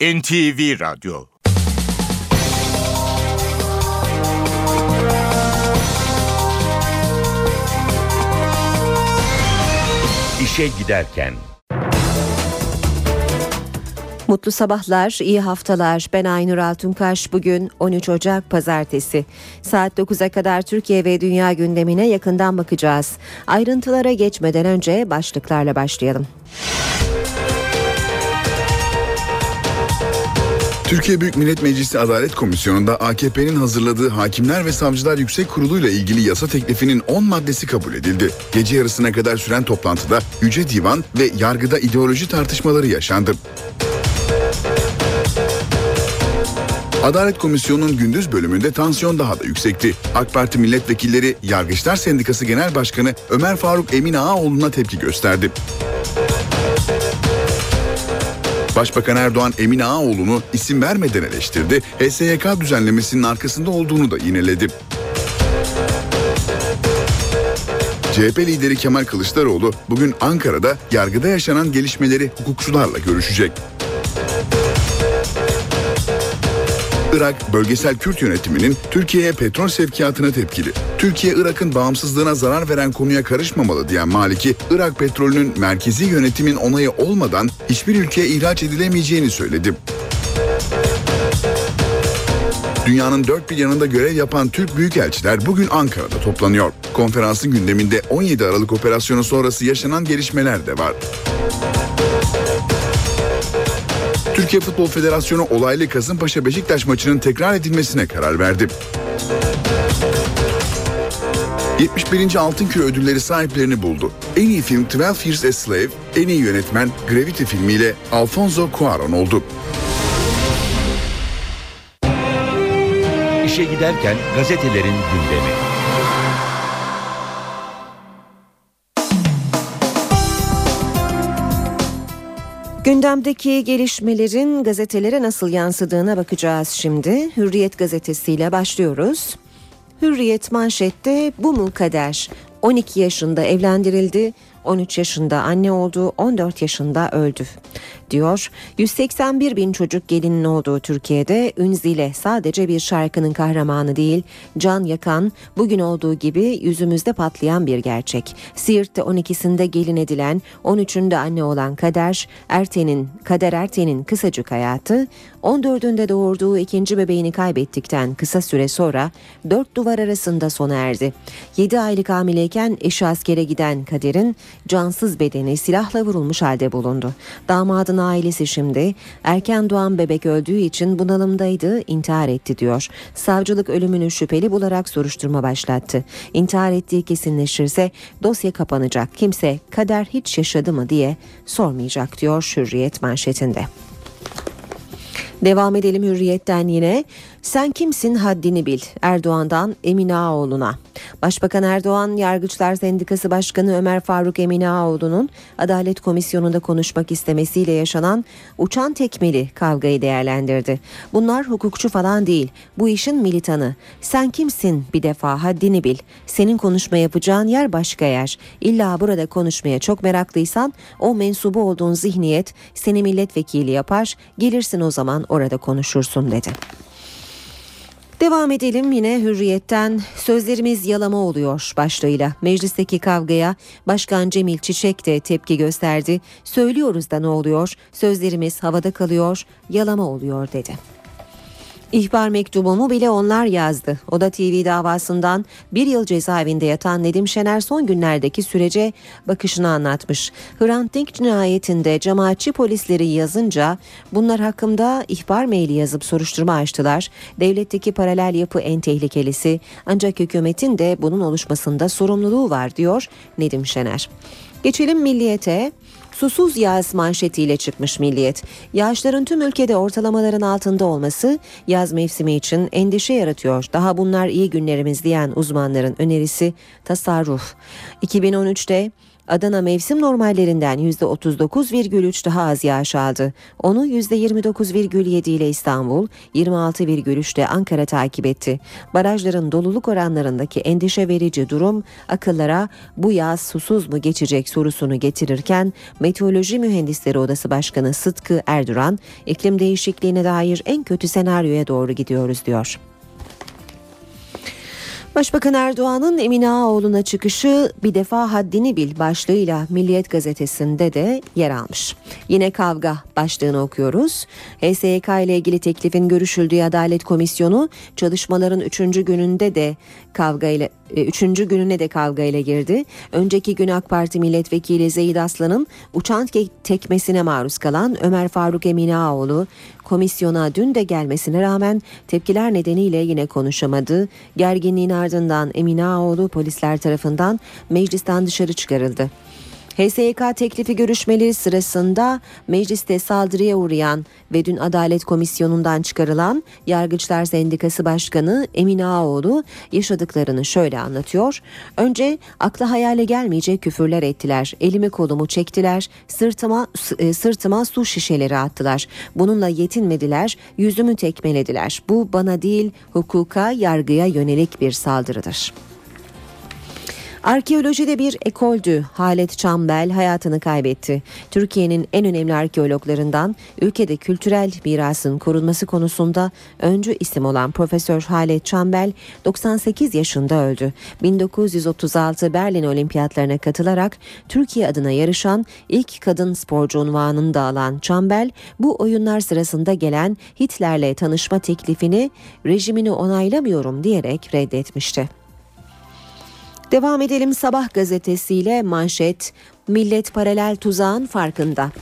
NTV Radyo İşe Giderken Mutlu sabahlar, iyi haftalar. Ben Aynur Altunkaş. Bugün 13 Ocak Pazartesi. Saat 9'a kadar Türkiye ve dünya gündemine yakından bakacağız. Ayrıntılara geçmeden önce başlıklarla başlayalım. Türkiye Büyük Millet Meclisi Adalet Komisyonu'nda AKP'nin hazırladığı Hakimler ve Savcılar Yüksek Kurulu ile ilgili yasa teklifinin 10 maddesi kabul edildi. Gece yarısına kadar süren toplantıda Yüce Divan ve yargıda ideoloji tartışmaları yaşandı. Adalet Komisyonu'nun gündüz bölümünde tansiyon daha da yüksekti. AK Parti milletvekilleri Yargıçlar Sendikası Genel Başkanı Ömer Faruk Emin Ağaoğlu'na tepki gösterdi. Başbakan Erdoğan Emin Ağaoğlu'nu isim vermeden eleştirdi, HSYK düzenlemesinin arkasında olduğunu da yineledi. CHP lideri Kemal Kılıçdaroğlu bugün Ankara'da yargıda yaşanan gelişmeleri hukukçularla görüşecek. Irak bölgesel Kürt yönetiminin Türkiye'ye petrol sevkiyatına tepkili. Türkiye Irak'ın bağımsızlığına zarar veren konuya karışmamalı diyen Maliki, Irak petrolünün merkezi yönetimin onayı olmadan hiçbir ülkeye ihraç edilemeyeceğini söyledi. Dünyanın dört bir yanında görev yapan Türk büyükelçiler bugün Ankara'da toplanıyor. Konferansın gündeminde 17 Aralık operasyonu sonrası yaşanan gelişmeler de var. Türkiye Futbol Federasyonu olaylı Kasımpaşa Beşiktaş maçının tekrar edilmesine karar verdi. 71. Altın Küre ödülleri sahiplerini buldu. En iyi film 12 Years a Slave, en iyi yönetmen Gravity filmiyle Alfonso Cuarón oldu. İşe giderken gazetelerin gündemi. Gündemdeki gelişmelerin gazetelere nasıl yansıdığına bakacağız şimdi. Hürriyet gazetesiyle başlıyoruz. Hürriyet manşette bu mu kader? 12 yaşında evlendirildi, 13 yaşında anne oldu, 14 yaşında öldü diyor. 181 bin çocuk gelinin olduğu Türkiye'de Ünzile sadece bir şarkının kahramanı değil, can yakan, bugün olduğu gibi yüzümüzde patlayan bir gerçek. Siirt'te 12'sinde gelin edilen, 13'ünde anne olan Kader, Erten'in, Kader Erten'in kısacık hayatı, 14'ünde doğurduğu ikinci bebeğini kaybettikten kısa süre sonra dört duvar arasında sona erdi. 7 aylık hamileyken eşi askere giden Kader'in cansız bedeni silahla vurulmuş halde bulundu. Damadın ailesi şimdi erken doğan bebek öldüğü için bunalımdaydı, intihar etti diyor. Savcılık ölümünü şüpheli bularak soruşturma başlattı. İntihar ettiği kesinleşirse dosya kapanacak. Kimse kader hiç yaşadı mı diye sormayacak diyor Hürriyet manşetinde. Devam edelim hürriyetten yine. Sen kimsin haddini bil Erdoğan'dan Emine Ağoğlu'na. Başbakan Erdoğan Yargıçlar Sendikası Başkanı Ömer Faruk Emine Ağoğlu'nun Adalet Komisyonu'nda konuşmak istemesiyle yaşanan uçan tekmeli kavgayı değerlendirdi. Bunlar hukukçu falan değil. Bu işin militanı. Sen kimsin bir defa haddini bil. Senin konuşma yapacağın yer başka yer. İlla burada konuşmaya çok meraklıysan o mensubu olduğun zihniyet seni milletvekili yapar. Gelirsin o zaman orada konuşursun dedi. Devam edelim yine hürriyetten sözlerimiz yalama oluyor başlığıyla. Meclisteki kavgaya Başkan Cemil Çiçek de tepki gösterdi. Söylüyoruz da ne oluyor? Sözlerimiz havada kalıyor, yalama oluyor dedi. İhbar mektubumu bile onlar yazdı. Oda TV davasından bir yıl cezaevinde yatan Nedim Şener son günlerdeki sürece bakışını anlatmış. Hrant Dink cinayetinde cemaatçi polisleri yazınca bunlar hakkında ihbar maili yazıp soruşturma açtılar. Devletteki paralel yapı en tehlikelisi ancak hükümetin de bunun oluşmasında sorumluluğu var diyor Nedim Şener. Geçelim milliyete. Susuz yaz manşetiyle çıkmış Milliyet. Yağışların tüm ülkede ortalamaların altında olması yaz mevsimi için endişe yaratıyor. Daha bunlar iyi günlerimiz diyen uzmanların önerisi tasarruf. 2013'te Adana mevsim normallerinden %39,3 daha az yağış aldı. Onu %29,7 ile İstanbul, 26,3 ile Ankara takip etti. Barajların doluluk oranlarındaki endişe verici durum akıllara bu yaz susuz mu geçecek sorusunu getirirken Meteoroloji Mühendisleri Odası Başkanı Sıtkı Erduran iklim değişikliğine dair en kötü senaryoya doğru gidiyoruz diyor. Başbakan Erdoğan'ın Emine Ağaoğlu'na çıkışı bir defa haddini bil başlığıyla Milliyet gazetesinde de yer almış. Yine kavga başlığını okuyoruz. HSYK ile ilgili teklifin görüşüldüğü Adalet Komisyonu çalışmaların üçüncü gününde de kavga ile e, üçüncü gününe de kavga ile girdi. Önceki gün AK Parti milletvekili Zeyid Aslan'ın uçan tekmesine maruz kalan Ömer Faruk Emine Ağaoğlu komisyona dün de gelmesine rağmen tepkiler nedeniyle yine konuşamadı. Gerginliğin ardından Emine Ağaoğlu polisler tarafından meclisten dışarı çıkarıldı. HSYK teklifi görüşmeleri sırasında mecliste saldırıya uğrayan ve dün Adalet Komisyonu'ndan çıkarılan Yargıçlar Sendikası Başkanı Emine Ağoğlu yaşadıklarını şöyle anlatıyor. Önce akla hayale gelmeyecek küfürler ettiler. Elimi kolumu çektiler. Sırtıma e, sırtıma su şişeleri attılar. Bununla yetinmediler. Yüzümü tekmelediler. Bu bana değil hukuka, yargıya yönelik bir saldırıdır. Arkeolojide bir ekoldü. Halet Çambel hayatını kaybetti. Türkiye'nin en önemli arkeologlarından ülkede kültürel mirasın korunması konusunda öncü isim olan Profesör Halet Çambel 98 yaşında öldü. 1936 Berlin Olimpiyatlarına katılarak Türkiye adına yarışan ilk kadın sporcu unvanını da alan Çambel bu oyunlar sırasında gelen Hitler'le tanışma teklifini rejimini onaylamıyorum diyerek reddetmişti. Devam edelim Sabah gazetesiyle manşet Millet paralel tuzağın farkında.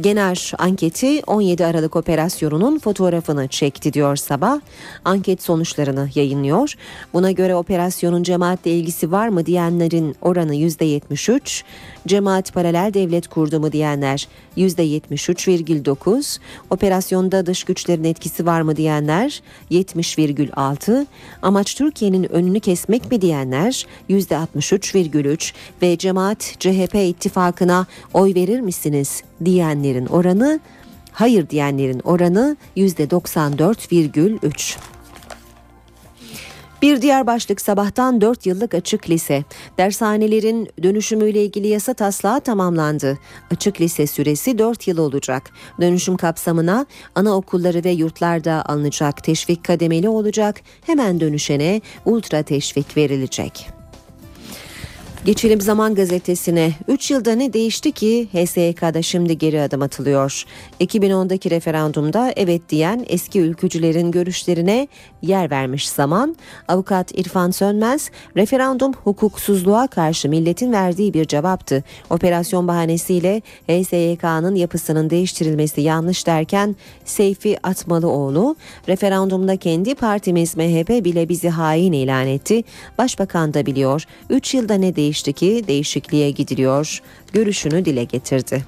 Gener anketi 17 Aralık operasyonunun fotoğrafını çekti diyor sabah. Anket sonuçlarını yayınlıyor. Buna göre operasyonun cemaatle ilgisi var mı diyenlerin oranı %73, cemaat paralel devlet kurdu mu diyenler %73,9, operasyonda dış güçlerin etkisi var mı diyenler 70,6, amaç Türkiye'nin önünü kesmek mi diyenler %63,3 ve cemaat CHP ittifakına oy verir misiniz diyenlerin oranı hayır diyenlerin oranı %94,3. Bir diğer başlık sabahtan 4 yıllık açık lise. Dershanelerin dönüşümüyle ilgili yasa taslağı tamamlandı. Açık lise süresi 4 yıl olacak. Dönüşüm kapsamına anaokulları ve yurtlarda alınacak teşvik kademeli olacak. Hemen dönüşene ultra teşvik verilecek. Geçelim Zaman Gazetesi'ne. 3 yılda ne değişti ki HSYK'da şimdi geri adım atılıyor. 2010'daki referandumda evet diyen eski ülkücülerin görüşlerine yer vermiş zaman. Avukat İrfan Sönmez, referandum hukuksuzluğa karşı milletin verdiği bir cevaptı. Operasyon bahanesiyle HSYK'nın yapısının değiştirilmesi yanlış derken Seyfi Atmalıoğlu, referandumda kendi partimiz MHP bile bizi hain ilan etti. Başbakan da biliyor. 3 yılda ne değişti değişti ki değişikliğe gidiliyor görüşünü dile getirdi.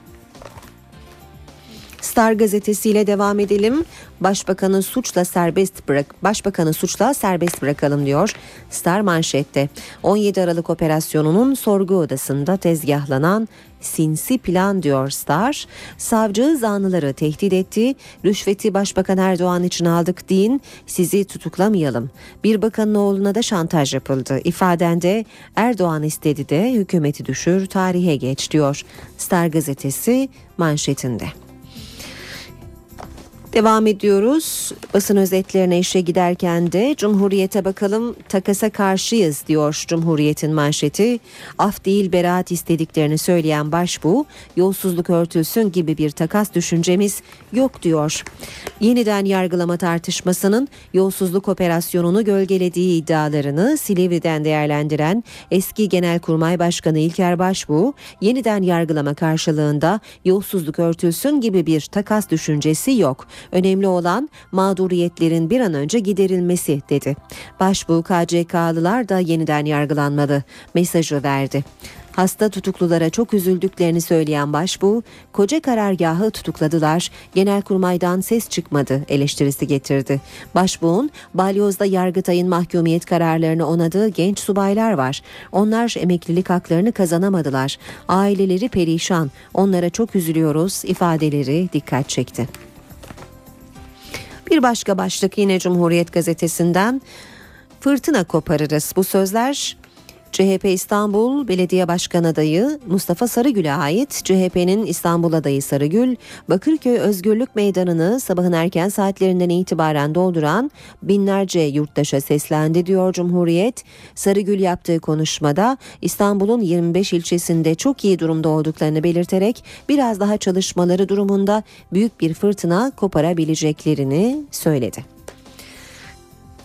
Star gazetesiyle devam edelim. Başbakanı suçla serbest bırak Başbakanı suçla serbest bırakalım diyor. Star manşette. 17 Aralık operasyonunun sorgu odasında tezgahlanan sinsi plan diyor Star. Savcı zanlıları tehdit etti. Rüşveti Başbakan Erdoğan için aldık deyin. Sizi tutuklamayalım. Bir bakanın oğluna da şantaj yapıldı. İfadende Erdoğan istedi de hükümeti düşür tarihe geç diyor. Star gazetesi manşetinde. Devam ediyoruz. Basın özetlerine işe giderken de Cumhuriyete bakalım takasa karşıyız diyor Cumhuriyet'in manşeti. Af değil beraat istediklerini söyleyen başbu yolsuzluk örtülsün gibi bir takas düşüncemiz yok diyor. Yeniden yargılama tartışmasının yolsuzluk operasyonunu gölgelediği iddialarını Silivri'den değerlendiren eski Genelkurmay Başkanı İlker Başbu yeniden yargılama karşılığında yolsuzluk örtülsün gibi bir takas düşüncesi yok. Önemli olan mağduriyetlerin bir an önce giderilmesi dedi. Başbuğ KCK'lılar da yeniden yargılanmalı mesajı verdi. Hasta tutuklulara çok üzüldüklerini söyleyen başbuğ, koca karargahı tutukladılar, genelkurmaydan ses çıkmadı eleştirisi getirdi. Başbuğun, balyozda Yargıtay'ın mahkumiyet kararlarını onadığı genç subaylar var. Onlar emeklilik haklarını kazanamadılar. Aileleri perişan, onlara çok üzülüyoruz ifadeleri dikkat çekti. Bir başka başlık yine Cumhuriyet Gazetesi'nden fırtına koparırız. Bu sözler CHP İstanbul Belediye Başkan adayı Mustafa Sarıgül'e ait CHP'nin İstanbul adayı Sarıgül, Bakırköy Özgürlük Meydanı'nı sabahın erken saatlerinden itibaren dolduran binlerce yurttaşa seslendi diyor Cumhuriyet. Sarıgül yaptığı konuşmada İstanbul'un 25 ilçesinde çok iyi durumda olduklarını belirterek biraz daha çalışmaları durumunda büyük bir fırtına koparabileceklerini söyledi.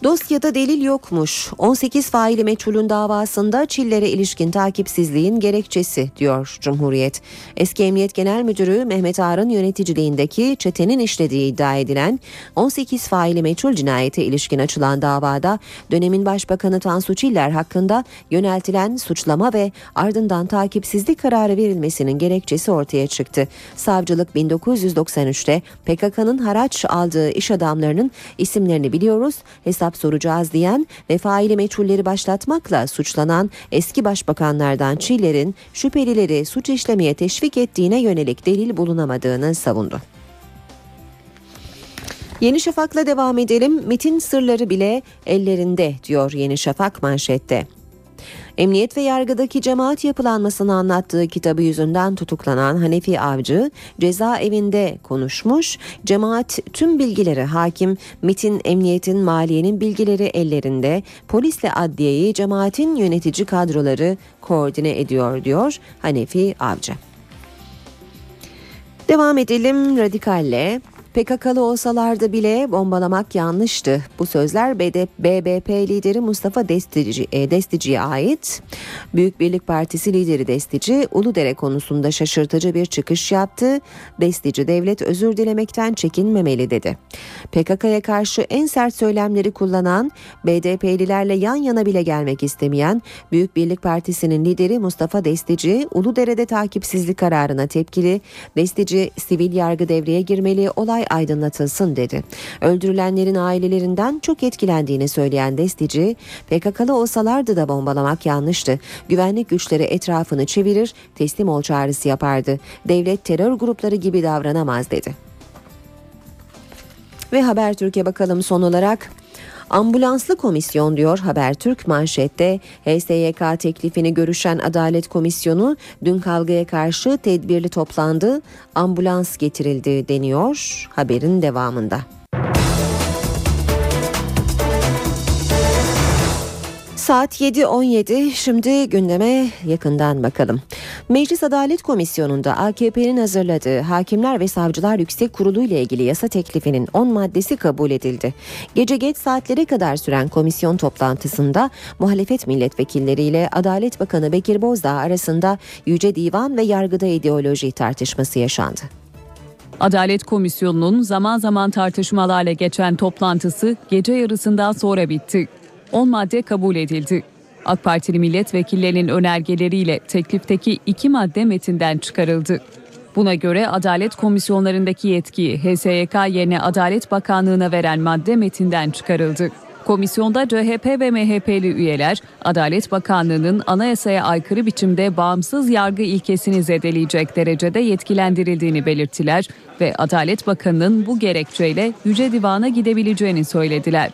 Dosyada delil yokmuş. 18 faili meçhulün davasında Çillere ilişkin takipsizliğin gerekçesi diyor Cumhuriyet. Eski Emniyet Genel Müdürü Mehmet Ağar'ın yöneticiliğindeki çetenin işlediği iddia edilen 18 faili meçhul cinayete ilişkin açılan davada dönemin Başbakanı Tansu Çiller hakkında yöneltilen suçlama ve ardından takipsizlik kararı verilmesinin gerekçesi ortaya çıktı. Savcılık 1993'te PKK'nın haraç aldığı iş adamlarının isimlerini biliyoruz. Hesap hesap soracağız diyen ve faili meçhulleri başlatmakla suçlanan eski başbakanlardan Çiller'in şüphelileri suç işlemeye teşvik ettiğine yönelik delil bulunamadığını savundu. Yeni Şafak'la devam edelim. MIT'in sırları bile ellerinde diyor Yeni Şafak manşette. Emniyet ve yargıdaki cemaat yapılanmasını anlattığı kitabı yüzünden tutuklanan Hanefi Avcı cezaevinde konuşmuş. Cemaat tüm bilgileri hakim, MIT'in, emniyetin, maliyenin bilgileri ellerinde. Polisle adliyeyi cemaatin yönetici kadroları koordine ediyor diyor Hanefi Avcı. Devam edelim radikalle. PKK'lı olsalardı bile bombalamak yanlıştı. Bu sözler BBP lideri Mustafa Destici, e, Destici'ye ait. Büyük Birlik Partisi lideri Destici, Uludere konusunda şaşırtıcı bir çıkış yaptı. Destici devlet özür dilemekten çekinmemeli dedi. PKK'ya karşı en sert söylemleri kullanan, BDP'lilerle yan yana bile gelmek istemeyen Büyük Birlik Partisi'nin lideri Mustafa Destici, Uludere'de takipsizlik kararına tepkili. Destici, sivil yargı devreye girmeli, olay aydınlatılsın dedi. Öldürülenlerin ailelerinden çok etkilendiğini söyleyen Destici, PKK'lı olsalardı da bombalamak yanlıştı. Güvenlik güçleri etrafını çevirir, teslim ol çağrısı yapardı. Devlet terör grupları gibi davranamaz dedi. Ve Habertürk'e bakalım son olarak. Ambulanslı komisyon diyor Habertürk manşette. HSYK teklifini görüşen Adalet Komisyonu dün kavgaya karşı tedbirli toplandı. Ambulans getirildi deniyor haberin devamında. Saat 7.17 şimdi gündeme yakından bakalım. Meclis Adalet Komisyonu'nda AKP'nin hazırladığı Hakimler ve Savcılar Yüksek Kurulu ile ilgili yasa teklifinin 10 maddesi kabul edildi. Gece geç saatlere kadar süren komisyon toplantısında muhalefet milletvekilleriyle Adalet Bakanı Bekir Bozdağ arasında Yüce Divan ve yargıda ideoloji tartışması yaşandı. Adalet Komisyonu'nun zaman zaman tartışmalarla geçen toplantısı gece yarısından sonra bitti. 10 madde kabul edildi. AK Partili milletvekillerinin önergeleriyle teklifteki iki madde metinden çıkarıldı. Buna göre Adalet Komisyonlarındaki yetkiyi HSYK yerine Adalet Bakanlığı'na veren madde metinden çıkarıldı. Komisyonda CHP ve MHP'li üyeler Adalet Bakanlığı'nın anayasaya aykırı biçimde bağımsız yargı ilkesini zedeleyecek derecede yetkilendirildiğini belirttiler ve Adalet Bakanı'nın bu gerekçeyle Yüce Divan'a gidebileceğini söylediler.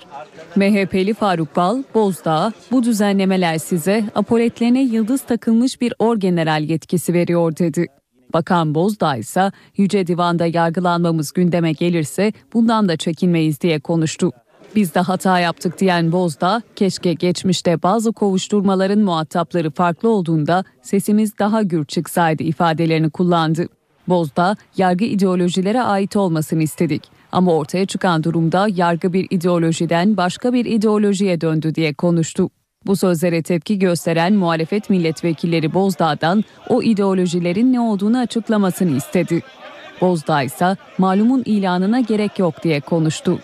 MHP'li Faruk Bal, Bozdağ, bu düzenlemeler size apoletlerine yıldız takılmış bir orgeneral yetkisi veriyor dedi. Bakan Bozdağ ise Yüce Divan'da yargılanmamız gündeme gelirse bundan da çekinmeyiz diye konuştu. Biz de hata yaptık diyen Bozdağ, keşke geçmişte bazı kovuşturmaların muhatapları farklı olduğunda sesimiz daha gür çıksaydı ifadelerini kullandı. Bozdağ, yargı ideolojilere ait olmasını istedik. Ama ortaya çıkan durumda yargı bir ideolojiden başka bir ideolojiye döndü diye konuştu. Bu sözlere tepki gösteren muhalefet milletvekilleri Bozdağ'dan o ideolojilerin ne olduğunu açıklamasını istedi. Bozdağ ise malumun ilanına gerek yok diye konuştu.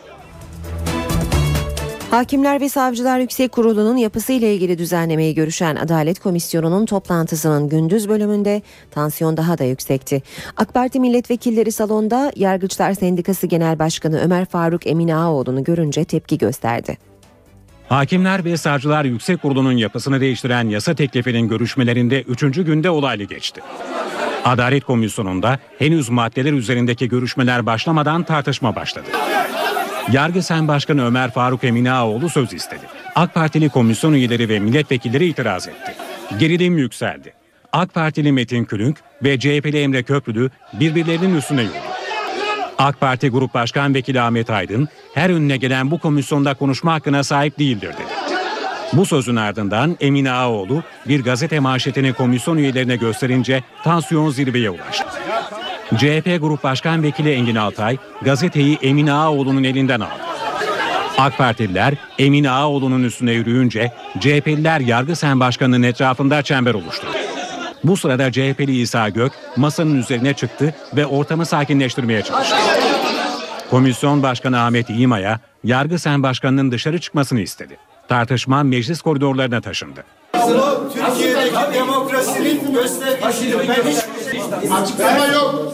Hakimler ve Savcılar Yüksek Kurulu'nun yapısıyla ilgili düzenlemeyi görüşen Adalet Komisyonu'nun toplantısının gündüz bölümünde tansiyon daha da yüksekti. AK Parti milletvekilleri salonda Yargıçlar Sendikası Genel Başkanı Ömer Faruk Emin Ağaoğlu'nu görünce tepki gösterdi. Hakimler ve Savcılar Yüksek Kurulu'nun yapısını değiştiren yasa teklifinin görüşmelerinde 3. günde olaylı geçti. Adalet Komisyonu'nda henüz maddeler üzerindeki görüşmeler başlamadan tartışma başladı. Yargı Sen Başkanı Ömer Faruk Eminaoğlu söz istedi. AK Partili komisyon üyeleri ve milletvekilleri itiraz etti. Gerilim yükseldi. AK Partili Metin Külünk ve CHP'li Emre Köprülü birbirlerinin üstüne yürüdü. AK Parti Grup Başkan Vekili Ahmet Aydın her önüne gelen bu komisyonda konuşma hakkına sahip değildir dedi. Bu sözün ardından Emine Ağaoğlu bir gazete manşetini komisyon üyelerine gösterince tansiyon zirveye ulaştı. CHP Grup Başkan Vekili Engin Altay gazeteyi Emine Ağaoğlu'nun elinden aldı. AK Partililer Emine Ağaoğlu'nun üstüne yürüyünce CHP'liler Yargı Sen Başkanı'nın etrafında çember oluşturdu. Bu sırada CHP'li İsa Gök masanın üzerine çıktı ve ortamı sakinleştirmeye çalıştı. Komisyon Başkanı Ahmet İğma'ya Yargı Sen Başkanı'nın dışarı çıkmasını istedi. Tartışma meclis koridorlarına taşındı. Türkiye'deki demokrasinin göstergesi. Açıklama yok.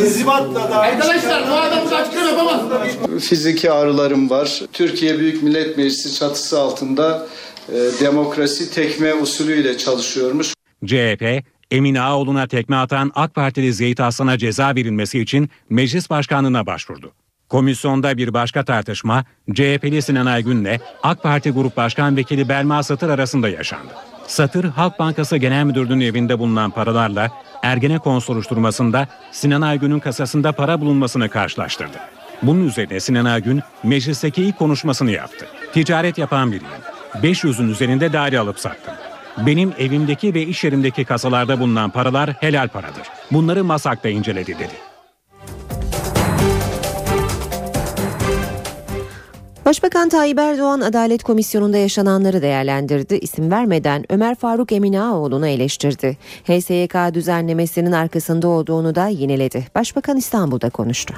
İnzibatla da. Arkadaşlar bu adamız açıklama yapamaz. Fiziki ağrılarım var. Türkiye Büyük Millet Meclisi çatısı altında e, demokrasi tekme usulüyle çalışıyormuş. CHP, Emine Ağaoğlu'na tekme atan AK Partili Zeyt Aslan'a ceza verilmesi için meclis başkanlığına başvurdu. Komisyonda bir başka tartışma CHP'li Sinan Aygün'le AK Parti Grup Başkan Vekili Belma Satır arasında yaşandı. Satır, Halk Bankası Genel Müdürlüğü'nün evinde bulunan paralarla Ergenekon soruşturmasında Sinan Aygün'ün kasasında para bulunmasını karşılaştırdı. Bunun üzerine Sinan Aygün meclisteki ilk konuşmasını yaptı. Ticaret yapan biriyim. 500'ün üzerinde daire alıp sattım. Benim evimdeki ve iş yerimdeki kasalarda bulunan paralar helal paradır. Bunları masakta inceledi dedi. Başbakan Tayyip Erdoğan Adalet Komisyonu'nda yaşananları değerlendirdi. İsim vermeden Ömer Faruk Emin Ağaoğlu'nu eleştirdi. HSYK düzenlemesinin arkasında olduğunu da yineledi. Başbakan İstanbul'da konuştu.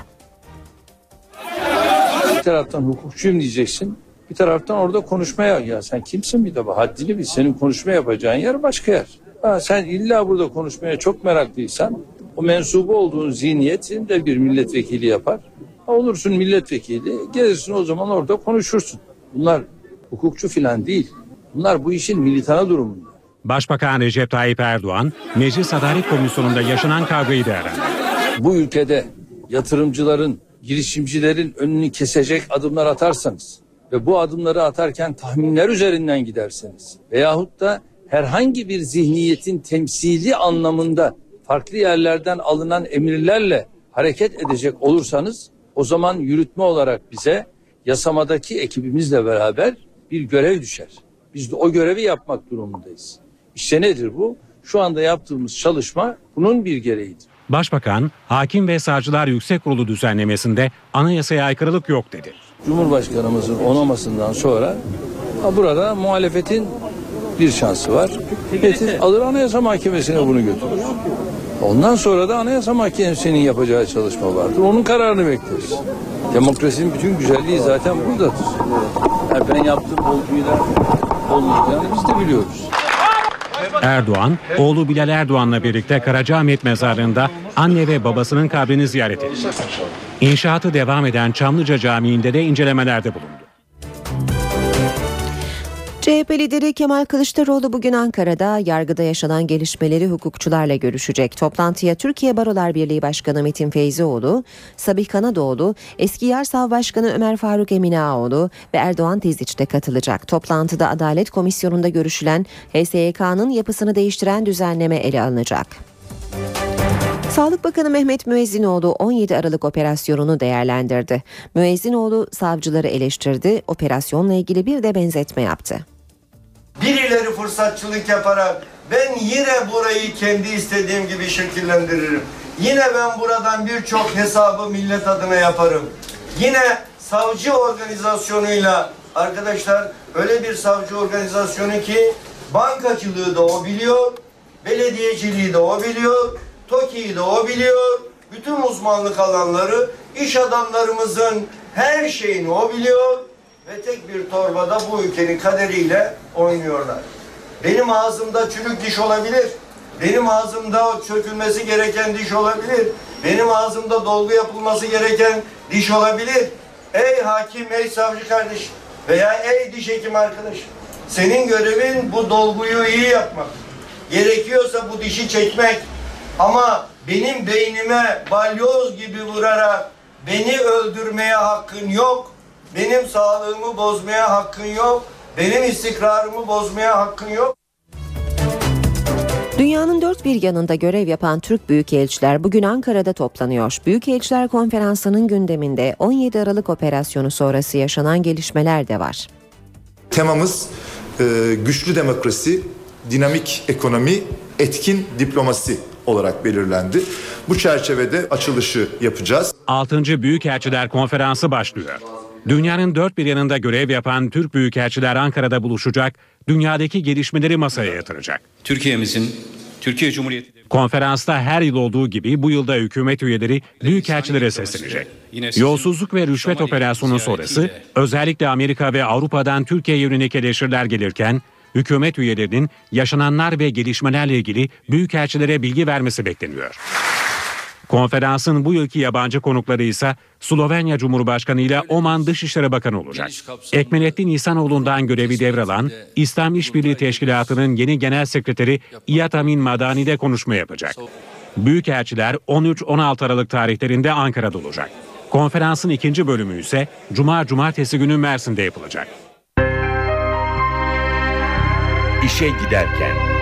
Bir taraftan hukukçuyum diyeceksin. Bir taraftan orada konuşmaya ya sen kimsin bir de bu haddini bil. Senin konuşma yapacağın yer başka yer. Ha, sen illa burada konuşmaya çok meraklıysan o mensubu olduğun zihniyetin de bir milletvekili yapar. Olursun milletvekili gelirsin o zaman orada konuşursun. Bunlar hukukçu filan değil. Bunlar bu işin militanı durumunda. Başbakan Recep Tayyip Erdoğan, Meclis Adalet Komisyonu'nda yaşanan kavgayı değerlendirdi. Bu ülkede yatırımcıların, girişimcilerin önünü kesecek adımlar atarsanız ve bu adımları atarken tahminler üzerinden giderseniz veyahut da herhangi bir zihniyetin temsili anlamında farklı yerlerden alınan emirlerle hareket edecek olursanız o zaman yürütme olarak bize yasamadaki ekibimizle beraber bir görev düşer. Biz de o görevi yapmak durumundayız. İşte nedir bu? Şu anda yaptığımız çalışma bunun bir gereğidir. Başbakan, Hakim ve Savcılar Yüksek Kurulu düzenlemesinde anayasaya aykırılık yok dedi. Cumhurbaşkanımızın onamasından sonra ha, burada muhalefetin bir şansı var. Metin alır Anayasa Mahkemesi'ne bunu götürür. Ondan sonra da Anayasa Mahkemesi'nin yapacağı çalışma vardır. Onun kararını bekleriz. Demokrasinin bütün güzelliği zaten buradadır. Yani ben yaptığım olguyla olmayacağını biz de biliyoruz. Erdoğan, oğlu Bilal Erdoğan'la birlikte Karacaahmet Mezarlığı'nda anne ve babasının kabrini ziyaret etti. İnşaatı devam eden Çamlıca Camii'nde de incelemelerde bulundu. CHP lideri Kemal Kılıçdaroğlu bugün Ankara'da yargıda yaşanan gelişmeleri hukukçularla görüşecek. Toplantıya Türkiye Barolar Birliği Başkanı Metin Feyzioğlu, Sabih Kanadoğlu, eski Yarsav Başkanı Ömer Faruk Eminaoğlu ve Erdoğan Teziç de katılacak. Toplantıda Adalet Komisyonu'nda görüşülen HSYK'nın yapısını değiştiren düzenleme ele alınacak. Sağlık Bakanı Mehmet Müezzinoğlu 17 Aralık operasyonunu değerlendirdi. Müezzinoğlu savcıları eleştirdi, operasyonla ilgili bir de benzetme yaptı. Birileri fırsatçılık yaparak ben yine burayı kendi istediğim gibi şekillendiririm. Yine ben buradan birçok hesabı millet adına yaparım. Yine savcı organizasyonuyla arkadaşlar öyle bir savcı organizasyonu ki bankacılığı da o biliyor, belediyeciliği de o biliyor, TOKİ'yi de o biliyor, bütün uzmanlık alanları, iş adamlarımızın her şeyini o biliyor ve tek bir torbada bu ülkenin kaderiyle oynuyorlar. Benim ağzımda çürük diş olabilir. Benim ağzımda çökülmesi gereken diş olabilir. Benim ağzımda dolgu yapılması gereken diş olabilir. Ey hakim, ey savcı kardeş veya ey diş hekim arkadaş. Senin görevin bu dolguyu iyi yapmak. Gerekiyorsa bu dişi çekmek. Ama benim beynime balyoz gibi vurarak beni öldürmeye hakkın yok. Benim sağlığımı bozmaya hakkın yok. Benim istikrarımı bozmaya hakkın yok. Dünyanın dört bir yanında görev yapan Türk büyükelçiler bugün Ankara'da toplanıyor. Büyükelçiler Konferansı'nın gündeminde 17 Aralık operasyonu sonrası yaşanan gelişmeler de var. Temamız e, güçlü demokrasi, dinamik ekonomi, etkin diplomasi olarak belirlendi. Bu çerçevede açılışı yapacağız. 6. Büyükelçiler Konferansı başlıyor. Dünyanın dört bir yanında görev yapan Türk büyükelçiler Ankara'da buluşacak, dünyadaki gelişmeleri masaya yatıracak. Türkiye'mizin, Türkiye Cumhuriyeti Konferansta her yıl olduğu gibi bu yılda hükümet üyeleri büyükelçilere seslenecek. Yolsuzluk ve rüşvet operasyonu sonrası özellikle Amerika ve Avrupa'dan Türkiye'ye yönelik eleştiriler gelirken hükümet üyelerinin yaşananlar ve gelişmelerle ilgili büyükelçilere bilgi vermesi bekleniyor. Konferansın bu yılki yabancı konukları ise Slovenya Cumhurbaşkanı ile Oman Dışişleri Bakanı olacak. Ekmelettin İhsanoğlu'ndan görevi devralan İslam İşbirliği Teşkilatı'nın yeni genel sekreteri İyad Amin Madani de konuşma yapacak. Büyükelçiler 13-16 Aralık tarihlerinde Ankara'da olacak. Konferansın ikinci bölümü ise Cuma Cumartesi günü Mersin'de yapılacak. İşe giderken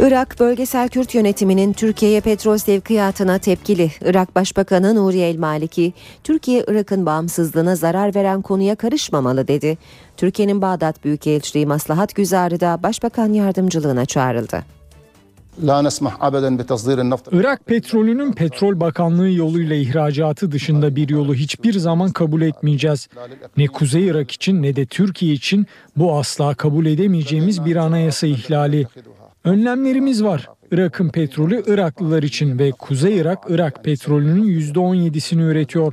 Irak Bölgesel Kürt Yönetimi'nin Türkiye'ye petrol sevkiyatına tepkili. Irak Başbakanı Nuri El Maliki, Türkiye Irak'ın bağımsızlığına zarar veren konuya karışmamalı dedi. Türkiye'nin Bağdat Büyükelçiliği Maslahat Güzarı da Başbakan yardımcılığına çağrıldı. Irak petrolünün petrol bakanlığı yoluyla ihracatı dışında bir yolu hiçbir zaman kabul etmeyeceğiz. Ne Kuzey Irak için ne de Türkiye için bu asla kabul edemeyeceğimiz bir anayasa ihlali. Önlemlerimiz var. Irak'ın petrolü Iraklılar için ve Kuzey Irak, Irak petrolünün %17'sini üretiyor.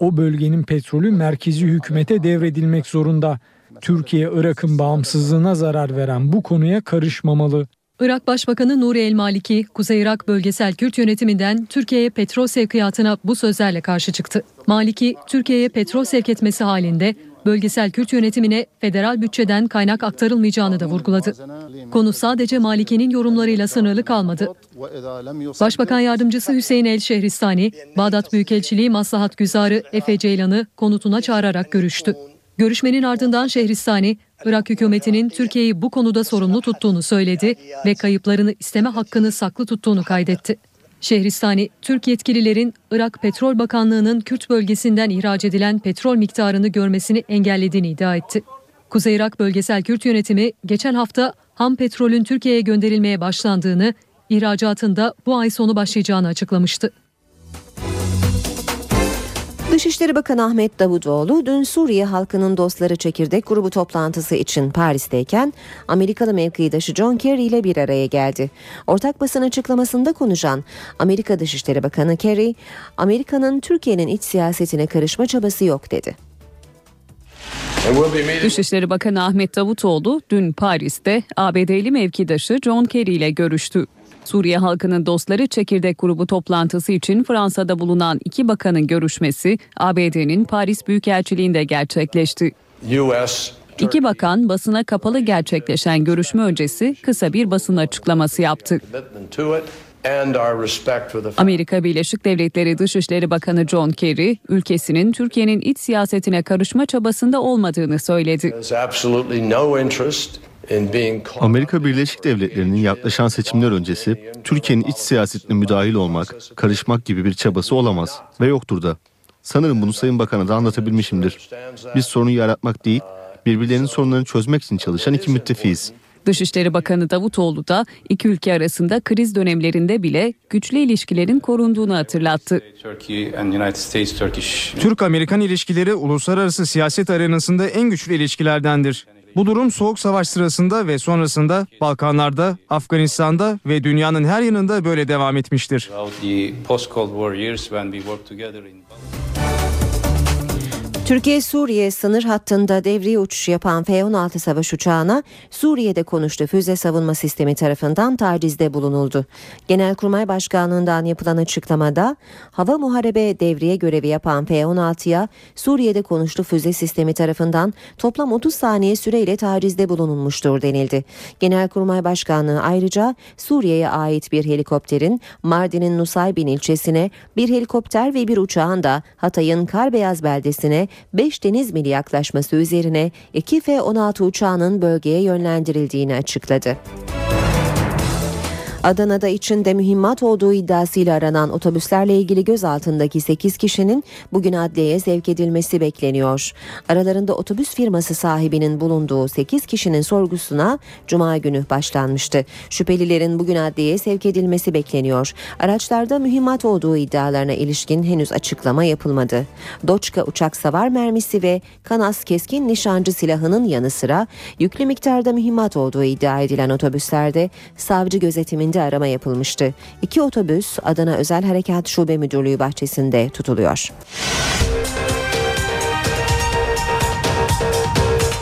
O bölgenin petrolü merkezi hükümete devredilmek zorunda. Türkiye, Irak'ın bağımsızlığına zarar veren bu konuya karışmamalı. Irak Başbakanı Nuri El Maliki, Kuzey Irak Bölgesel Kürt Yönetiminden Türkiye'ye petrol sevkiyatına bu sözlerle karşı çıktı. Maliki, Türkiye'ye petrol sevk etmesi halinde bölgesel Kürt yönetimine federal bütçeden kaynak aktarılmayacağını da vurguladı. Konu sadece Maliki'nin yorumlarıyla sınırlı kalmadı. Başbakan Yardımcısı Hüseyin El Şehristani, Bağdat Büyükelçiliği Maslahat Güzarı Efe Ceylan'ı konutuna çağırarak görüştü. Görüşmenin ardından Şehristani, Irak hükümetinin Türkiye'yi bu konuda sorumlu tuttuğunu söyledi ve kayıplarını isteme hakkını saklı tuttuğunu kaydetti. Şehristani, Türk yetkililerin Irak Petrol Bakanlığı'nın Kürt bölgesinden ihraç edilen petrol miktarını görmesini engellediğini iddia etti. Kuzey Irak Bölgesel Kürt Yönetimi geçen hafta ham petrolün Türkiye'ye gönderilmeye başlandığını, ihracatında bu ay sonu başlayacağını açıklamıştı. Dışişleri Bakanı Ahmet Davutoğlu dün Suriye halkının dostları çekirdek grubu toplantısı için Paris'teyken Amerikalı mevkidaşı John Kerry ile bir araya geldi. Ortak basın açıklamasında konuşan Amerika Dışişleri Bakanı Kerry, Amerika'nın Türkiye'nin iç siyasetine karışma çabası yok dedi. Dışişleri Bakanı Ahmet Davutoğlu dün Paris'te ABD'li mevkidaşı John Kerry ile görüştü. Suriye halkının dostları çekirdek grubu toplantısı için Fransa'da bulunan iki bakanın görüşmesi ABD'nin Paris Büyükelçiliğinde gerçekleşti. İki bakan basına kapalı gerçekleşen görüşme öncesi kısa bir basın açıklaması yaptı. Amerika Birleşik Devletleri Dışişleri Bakanı John Kerry, ülkesinin Türkiye'nin iç siyasetine karışma çabasında olmadığını söyledi. Amerika Birleşik Devletleri'nin yaklaşan seçimler öncesi Türkiye'nin iç siyasetine müdahil olmak, karışmak gibi bir çabası olamaz ve yoktur da. Sanırım bunu Sayın Bakan'a da anlatabilmişimdir. Biz sorunu yaratmak değil, birbirlerinin sorunlarını çözmek için çalışan iki müttefiyiz. Dışişleri Bakanı Davutoğlu da iki ülke arasında kriz dönemlerinde bile güçlü ilişkilerin korunduğunu hatırlattı. Türk-Amerikan ilişkileri uluslararası siyaset arenasında en güçlü ilişkilerdendir. Bu durum Soğuk Savaş sırasında ve sonrasında Balkanlarda, Afganistan'da ve dünyanın her yanında böyle devam etmiştir. Türkiye-Suriye sınır hattında devriye uçuş yapan F-16 savaş uçağına Suriye'de konuştu füze savunma sistemi tarafından tacizde bulunuldu. Genelkurmay Başkanlığı'ndan yapılan açıklamada hava muharebe devriye görevi yapan F-16'ya Suriye'de konuştu füze sistemi tarafından toplam 30 saniye süreyle tacizde bulunulmuştur denildi. Genelkurmay Başkanlığı ayrıca Suriye'ye ait bir helikopterin Mardin'in Nusaybin ilçesine bir helikopter ve bir uçağın da Hatay'ın Karbeyaz beldesine 5 deniz mili yaklaşması üzerine 2 F-16 uçağının bölgeye yönlendirildiğini açıkladı. Adana'da içinde mühimmat olduğu iddiasıyla aranan otobüslerle ilgili gözaltındaki 8 kişinin bugün adliyeye sevk edilmesi bekleniyor. Aralarında otobüs firması sahibinin bulunduğu 8 kişinin sorgusuna cuma günü başlanmıştı. Şüphelilerin bugün adliyeye sevk edilmesi bekleniyor. Araçlarda mühimmat olduğu iddialarına ilişkin henüz açıklama yapılmadı. Doçka uçak savar mermisi ve Kanas keskin nişancı silahının yanı sıra yüklü miktarda mühimmat olduğu iddia edilen otobüslerde savcı gözetiminde üzerinde arama yapılmıştı. İki otobüs Adana Özel Harekat Şube Müdürlüğü bahçesinde tutuluyor.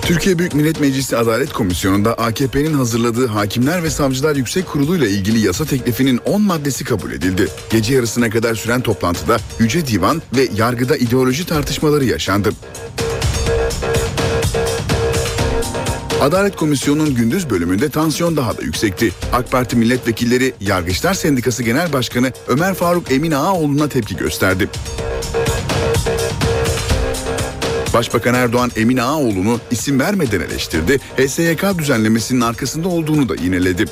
Türkiye Büyük Millet Meclisi Adalet Komisyonu'nda AKP'nin hazırladığı Hakimler ve Savcılar Yüksek Kurulu ile ilgili yasa teklifinin 10 maddesi kabul edildi. Gece yarısına kadar süren toplantıda Yüce Divan ve yargıda ideoloji tartışmaları yaşandı. Adalet Komisyonu'nun gündüz bölümünde tansiyon daha da yüksekti. AK Parti milletvekilleri Yargıçlar Sendikası Genel Başkanı Ömer Faruk Emin Ağaoğlu'na tepki gösterdi. Başbakan Erdoğan Emin Ağaoğlu'nu isim vermeden eleştirdi, HSYK düzenlemesinin arkasında olduğunu da yineledi.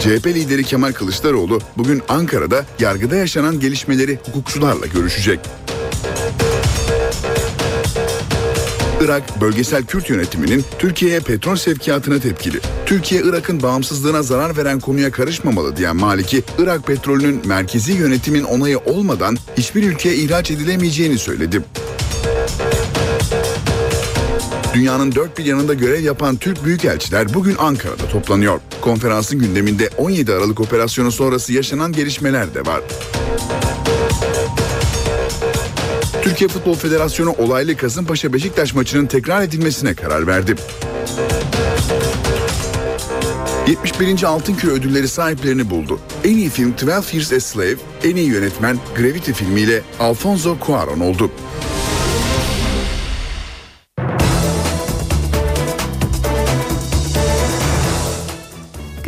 CHP lideri Kemal Kılıçdaroğlu bugün Ankara'da yargıda yaşanan gelişmeleri hukukçularla görüşecek. Irak Bölgesel Kürt Yönetimi'nin Türkiye'ye petrol sevkiyatına tepkili. Türkiye Irak'ın bağımsızlığına zarar veren konuya karışmamalı diyen Maliki, Irak petrolünün merkezi yönetimin onayı olmadan hiçbir ülkeye ihraç edilemeyeceğini söyledi. Dünyanın dört bir yanında görev yapan Türk büyükelçiler bugün Ankara'da toplanıyor. Konferansın gündeminde 17 Aralık operasyonu sonrası yaşanan gelişmeler de var. Türkiye Futbol Federasyonu olaylı Kasımpaşa Beşiktaş maçının tekrar edilmesine karar verdi. 71. Altın Küre ödülleri sahiplerini buldu. En iyi film 12 Years a Slave, en iyi yönetmen Gravity filmiyle Alfonso Cuarón oldu.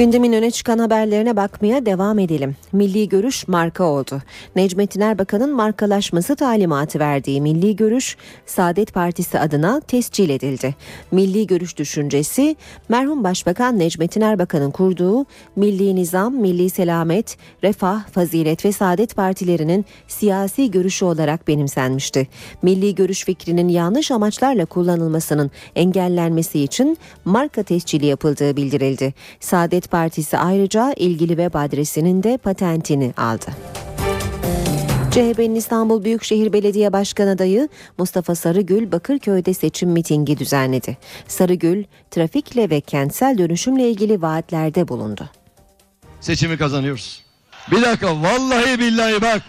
Gündemin öne çıkan haberlerine bakmaya devam edelim. Milli Görüş marka oldu. Necmettin Erbakan'ın markalaşması talimatı verdiği Milli Görüş, Saadet Partisi adına tescil edildi. Milli Görüş düşüncesi, merhum Başbakan Necmettin Erbakan'ın kurduğu Milli Nizam, Milli Selamet, Refah, Fazilet ve Saadet Partilerinin siyasi görüşü olarak benimsenmişti. Milli Görüş fikrinin yanlış amaçlarla kullanılmasının engellenmesi için marka tescili yapıldığı bildirildi. Saadet Partisi ayrıca ilgili web adresinin de patentini aldı. CHP'nin İstanbul Büyükşehir Belediye Başkan adayı Mustafa Sarıgül Bakırköy'de seçim mitingi düzenledi. Sarıgül, trafikle ve kentsel dönüşümle ilgili vaatlerde bulundu. Seçimi kazanıyoruz. Bir dakika vallahi billahi bak.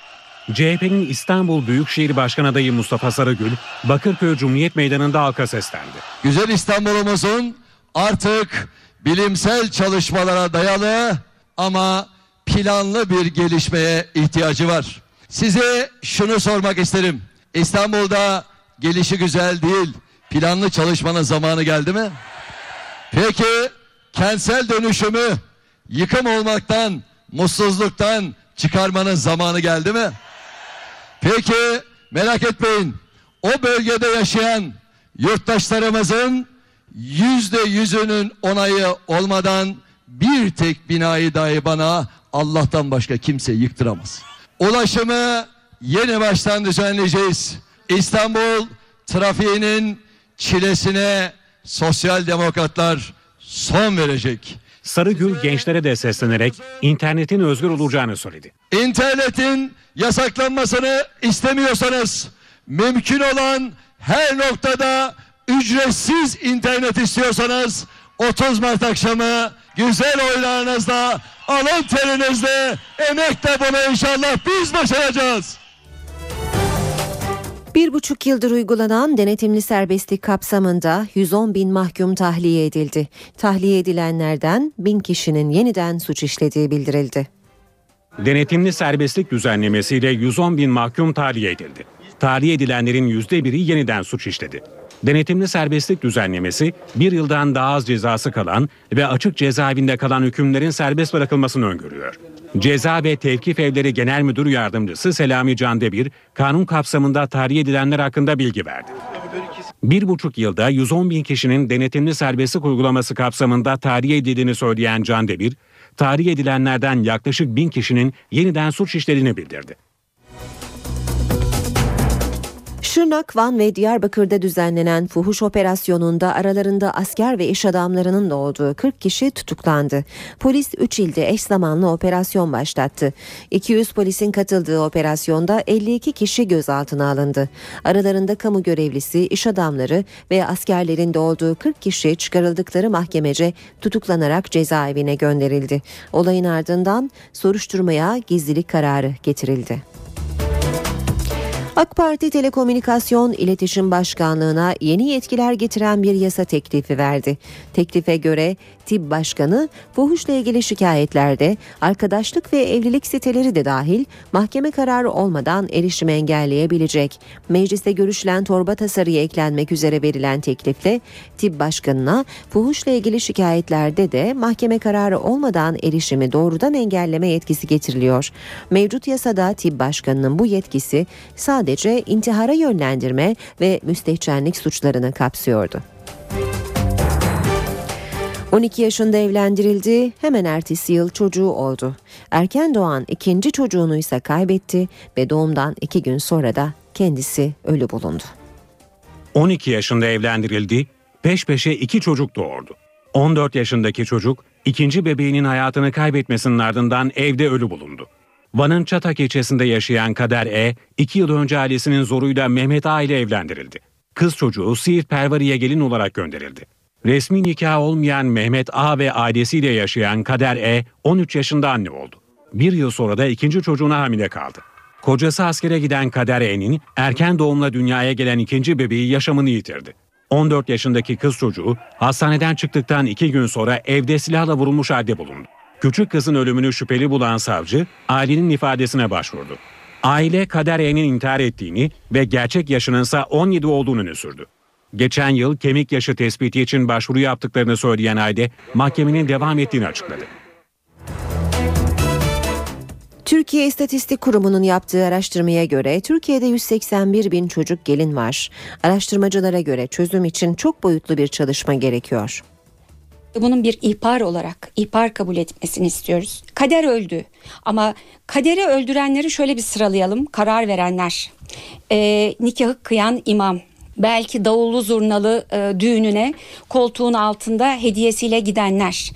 CHP'nin İstanbul Büyükşehir Başkan adayı Mustafa Sarıgül, Bakırköy Cumhuriyet Meydanı'nda halka seslendi. Güzel İstanbul'umuzun artık bilimsel çalışmalara dayalı ama planlı bir gelişmeye ihtiyacı var. Size şunu sormak isterim. İstanbul'da gelişi güzel değil, planlı çalışmanın zamanı geldi mi? Peki kentsel dönüşümü yıkım olmaktan, mutsuzluktan çıkarmanın zamanı geldi mi? Peki merak etmeyin. O bölgede yaşayan yurttaşlarımızın yüzde yüzünün onayı olmadan bir tek binayı dahi bana Allah'tan başka kimse yıktıramaz. Ulaşımı yeni baştan düzenleyeceğiz. İstanbul trafiğinin çilesine sosyal demokratlar son verecek. Sarıgül gençlere de seslenerek internetin özgür olacağını söyledi. İnternetin yasaklanmasını istemiyorsanız mümkün olan her noktada ücretsiz internet istiyorsanız 30 Mart akşamı güzel oylarınızla, alın terinizle, emekle bunu inşallah biz başaracağız. Bir buçuk yıldır uygulanan denetimli serbestlik kapsamında 110 bin mahkum tahliye edildi. Tahliye edilenlerden bin kişinin yeniden suç işlediği bildirildi. Denetimli serbestlik düzenlemesiyle 110 bin mahkum tahliye edildi. Tahliye edilenlerin %1'i yeniden suç işledi. Denetimli serbestlik düzenlemesi bir yıldan daha az cezası kalan ve açık cezaevinde kalan hükümlerin serbest bırakılmasını öngörüyor. Ceza ve Tevkif Evleri Genel Müdür Yardımcısı Selami Candebir, kanun kapsamında tahliye edilenler hakkında bilgi verdi. Bir buçuk yılda 110 bin kişinin denetimli serbestlik uygulaması kapsamında tahliye edildiğini söyleyen Candebir, tahliye edilenlerden yaklaşık bin kişinin yeniden suç işlediğini bildirdi. Şırnak, Van ve Diyarbakır'da düzenlenen fuhuş operasyonunda aralarında asker ve iş adamlarının da olduğu 40 kişi tutuklandı. Polis 3 ilde eş zamanlı operasyon başlattı. 200 polisin katıldığı operasyonda 52 kişi gözaltına alındı. Aralarında kamu görevlisi, iş adamları ve askerlerin de olduğu 40 kişi çıkarıldıkları mahkemece tutuklanarak cezaevine gönderildi. Olayın ardından soruşturmaya gizlilik kararı getirildi. AK Parti Telekomünikasyon İletişim Başkanlığı'na yeni yetkiler getiren bir yasa teklifi verdi. Teklife göre TİB Başkanı fuhuşla ilgili şikayetlerde arkadaşlık ve evlilik siteleri de dahil mahkeme kararı olmadan erişimi engelleyebilecek. Mecliste görüşülen torba tasarıya eklenmek üzere verilen teklifle TİB Başkanı'na fuhuşla ilgili şikayetlerde de mahkeme kararı olmadan erişimi doğrudan engelleme yetkisi getiriliyor. Mevcut yasada TİB Başkanı'nın bu yetkisi sadece intihara yönlendirme ve müstehcenlik suçlarını kapsıyordu. 12 yaşında evlendirildi, hemen ertesi yıl çocuğu oldu. Erken doğan ikinci çocuğunu ise kaybetti ve doğumdan iki gün sonra da kendisi ölü bulundu. 12 yaşında evlendirildi, peş peşe iki çocuk doğurdu. 14 yaşındaki çocuk ikinci bebeğinin hayatını kaybetmesinin ardından evde ölü bulundu. Van'ın Çatak ilçesinde yaşayan Kader E, iki yıl önce ailesinin zoruyla Mehmet A ile evlendirildi. Kız çocuğu Siirt Pervari'ye gelin olarak gönderildi. Resmi nikah olmayan Mehmet A ve ailesiyle yaşayan Kader E 13 yaşında anne oldu. Bir yıl sonra da ikinci çocuğuna hamile kaldı. Kocası askere giden Kader E'nin erken doğumla dünyaya gelen ikinci bebeği yaşamını yitirdi. 14 yaşındaki kız çocuğu hastaneden çıktıktan iki gün sonra evde silahla vurulmuş halde bulundu. Küçük kızın ölümünü şüpheli bulan savcı ailenin ifadesine başvurdu. Aile Kader E'nin intihar ettiğini ve gerçek yaşının ise 17 olduğunu öne sürdü. Geçen yıl kemik yaşı tespiti için başvuru yaptıklarını söyleyen aile mahkemenin devam ettiğini açıkladı. Türkiye İstatistik Kurumu'nun yaptığı araştırmaya göre Türkiye'de 181 bin çocuk gelin var. Araştırmacılara göre çözüm için çok boyutlu bir çalışma gerekiyor. Bunun bir ihbar olarak ihbar kabul etmesini istiyoruz. Kader öldü ama kaderi öldürenleri şöyle bir sıralayalım. Karar verenler, e, nikahı kıyan imam, belki davullu zurnalı e, düğününe koltuğun altında hediyesiyle gidenler.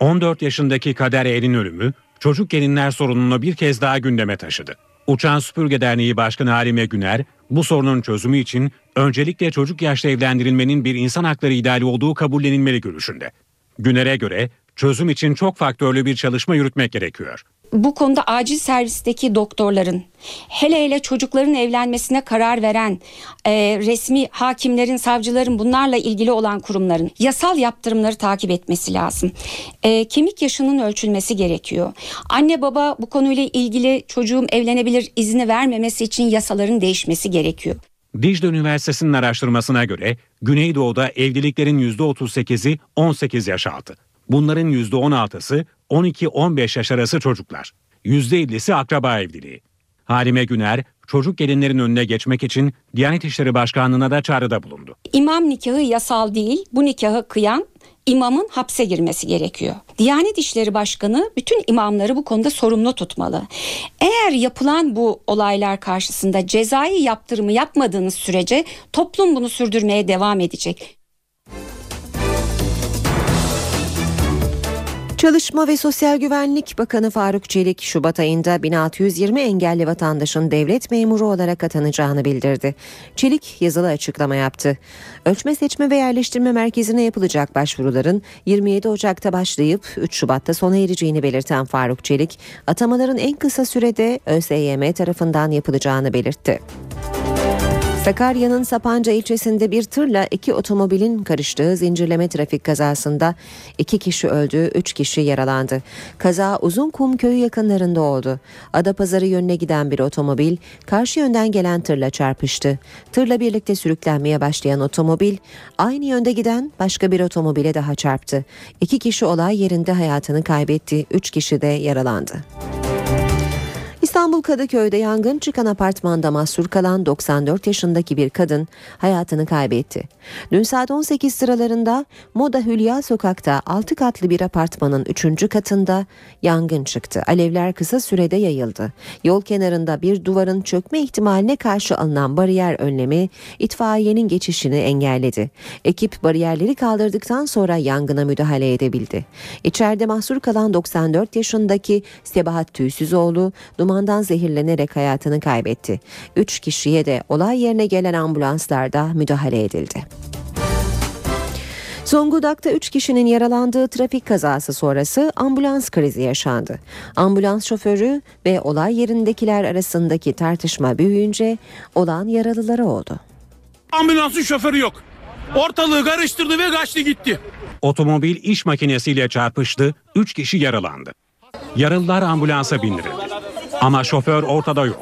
14 yaşındaki Kader Er'in ölümü çocuk gelinler sorununu bir kez daha gündeme taşıdı. Uçan Süpürge Derneği Başkanı Halime Güner, bu sorunun çözümü için öncelikle çocuk yaşta evlendirilmenin bir insan hakları ideali olduğu kabullenilmeli görüşünde. Güner'e göre çözüm için çok faktörlü bir çalışma yürütmek gerekiyor bu konuda acil servisteki doktorların hele hele çocukların evlenmesine karar veren e, resmi hakimlerin, savcıların bunlarla ilgili olan kurumların yasal yaptırımları takip etmesi lazım. E, kemik yaşının ölçülmesi gerekiyor. Anne baba bu konuyla ilgili çocuğum evlenebilir izni vermemesi için yasaların değişmesi gerekiyor. Dicle Üniversitesi'nin araştırmasına göre Güneydoğu'da evliliklerin %38'i 18 yaş altı. Bunların %16'sı 12-15 yaş arası çocuklar. %50'si akraba evliliği. Halime Güner, çocuk gelinlerin önüne geçmek için Diyanet İşleri Başkanlığı'na da çağrıda bulundu. İmam nikahı yasal değil, bu nikahı kıyan imamın hapse girmesi gerekiyor. Diyanet İşleri Başkanı bütün imamları bu konuda sorumlu tutmalı. Eğer yapılan bu olaylar karşısında cezai yaptırımı yapmadığınız sürece toplum bunu sürdürmeye devam edecek. Çalışma ve Sosyal Güvenlik Bakanı Faruk Çelik, Şubat ayında 1620 engelli vatandaşın devlet memuru olarak atanacağını bildirdi. Çelik yazılı açıklama yaptı. Ölçme Seçme ve Yerleştirme Merkezi'ne yapılacak başvuruların 27 Ocak'ta başlayıp 3 Şubat'ta sona ereceğini belirten Faruk Çelik, atamaların en kısa sürede ÖSYM tarafından yapılacağını belirtti. Sakarya'nın Sapanca ilçesinde bir tırla iki otomobilin karıştığı zincirleme trafik kazasında iki kişi öldü, üç kişi yaralandı. Kaza Uzunkum köyü yakınlarında oldu. Adapazarı yönüne giden bir otomobil karşı yönden gelen tırla çarpıştı. Tırla birlikte sürüklenmeye başlayan otomobil aynı yönde giden başka bir otomobile daha çarptı. İki kişi olay yerinde hayatını kaybetti, üç kişi de yaralandı. İstanbul Kadıköy'de yangın çıkan apartmanda mahsur kalan 94 yaşındaki bir kadın hayatını kaybetti. Dün saat 18 sıralarında Moda Hülya Sokak'ta 6 katlı bir apartmanın 3. katında yangın çıktı. Alevler kısa sürede yayıldı. Yol kenarında bir duvarın çökme ihtimaline karşı alınan bariyer önlemi itfaiyenin geçişini engelledi. Ekip bariyerleri kaldırdıktan sonra yangına müdahale edebildi. İçeride mahsur kalan 94 yaşındaki Sebahat Tüysüzoğlu duman dumandan zehirlenerek hayatını kaybetti. Üç kişiye de olay yerine gelen ambulanslarda müdahale edildi. Zonguldak'ta 3 kişinin yaralandığı trafik kazası sonrası ambulans krizi yaşandı. Ambulans şoförü ve olay yerindekiler arasındaki tartışma büyüyünce olan yaralıları oldu. Ambulansın şoförü yok. Ortalığı karıştırdı ve kaçtı gitti. Otomobil iş makinesiyle çarpıştı, 3 kişi yaralandı. Yaralılar ambulansa bindirildi. Ama şoför ortada yok.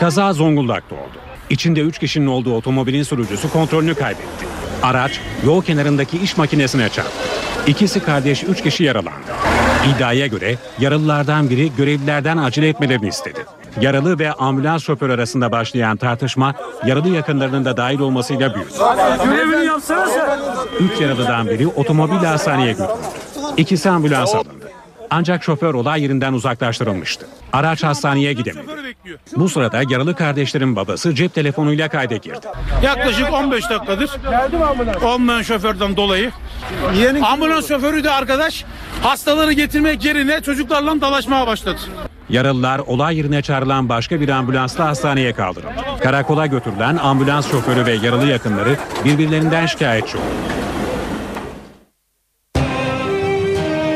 Kaza Zonguldak'ta oldu. İçinde 3 kişinin olduğu otomobilin sürücüsü kontrolünü kaybetti. Araç yol kenarındaki iş makinesine çarptı. İkisi kardeş 3 kişi yaralandı. İddiaya göre yaralılardan biri görevlilerden acele etmelerini istedi. Yaralı ve ambulans şoförü arasında başlayan tartışma yaralı yakınlarının da dahil olmasıyla büyüdü. Görevini yapsana sen. Üç yaralıdan biri otomobille hastaneye götürüldü. İkisi ambulans alındı. Ancak şoför olay yerinden uzaklaştırılmıştı. Araç hastaneye gidemedi. Bu sırada yaralı kardeşlerin babası cep telefonuyla kayda girdi. Yaklaşık 15 dakikadır olmayan şoförden dolayı. Ambulans şoförü de arkadaş hastaları getirmek yerine çocuklarla dalaşmaya başladı. Yaralılar olay yerine çağrılan başka bir ambulansla hastaneye kaldırıldı. Karakola götürülen ambulans şoförü ve yaralı yakınları birbirlerinden şikayetçi oldu.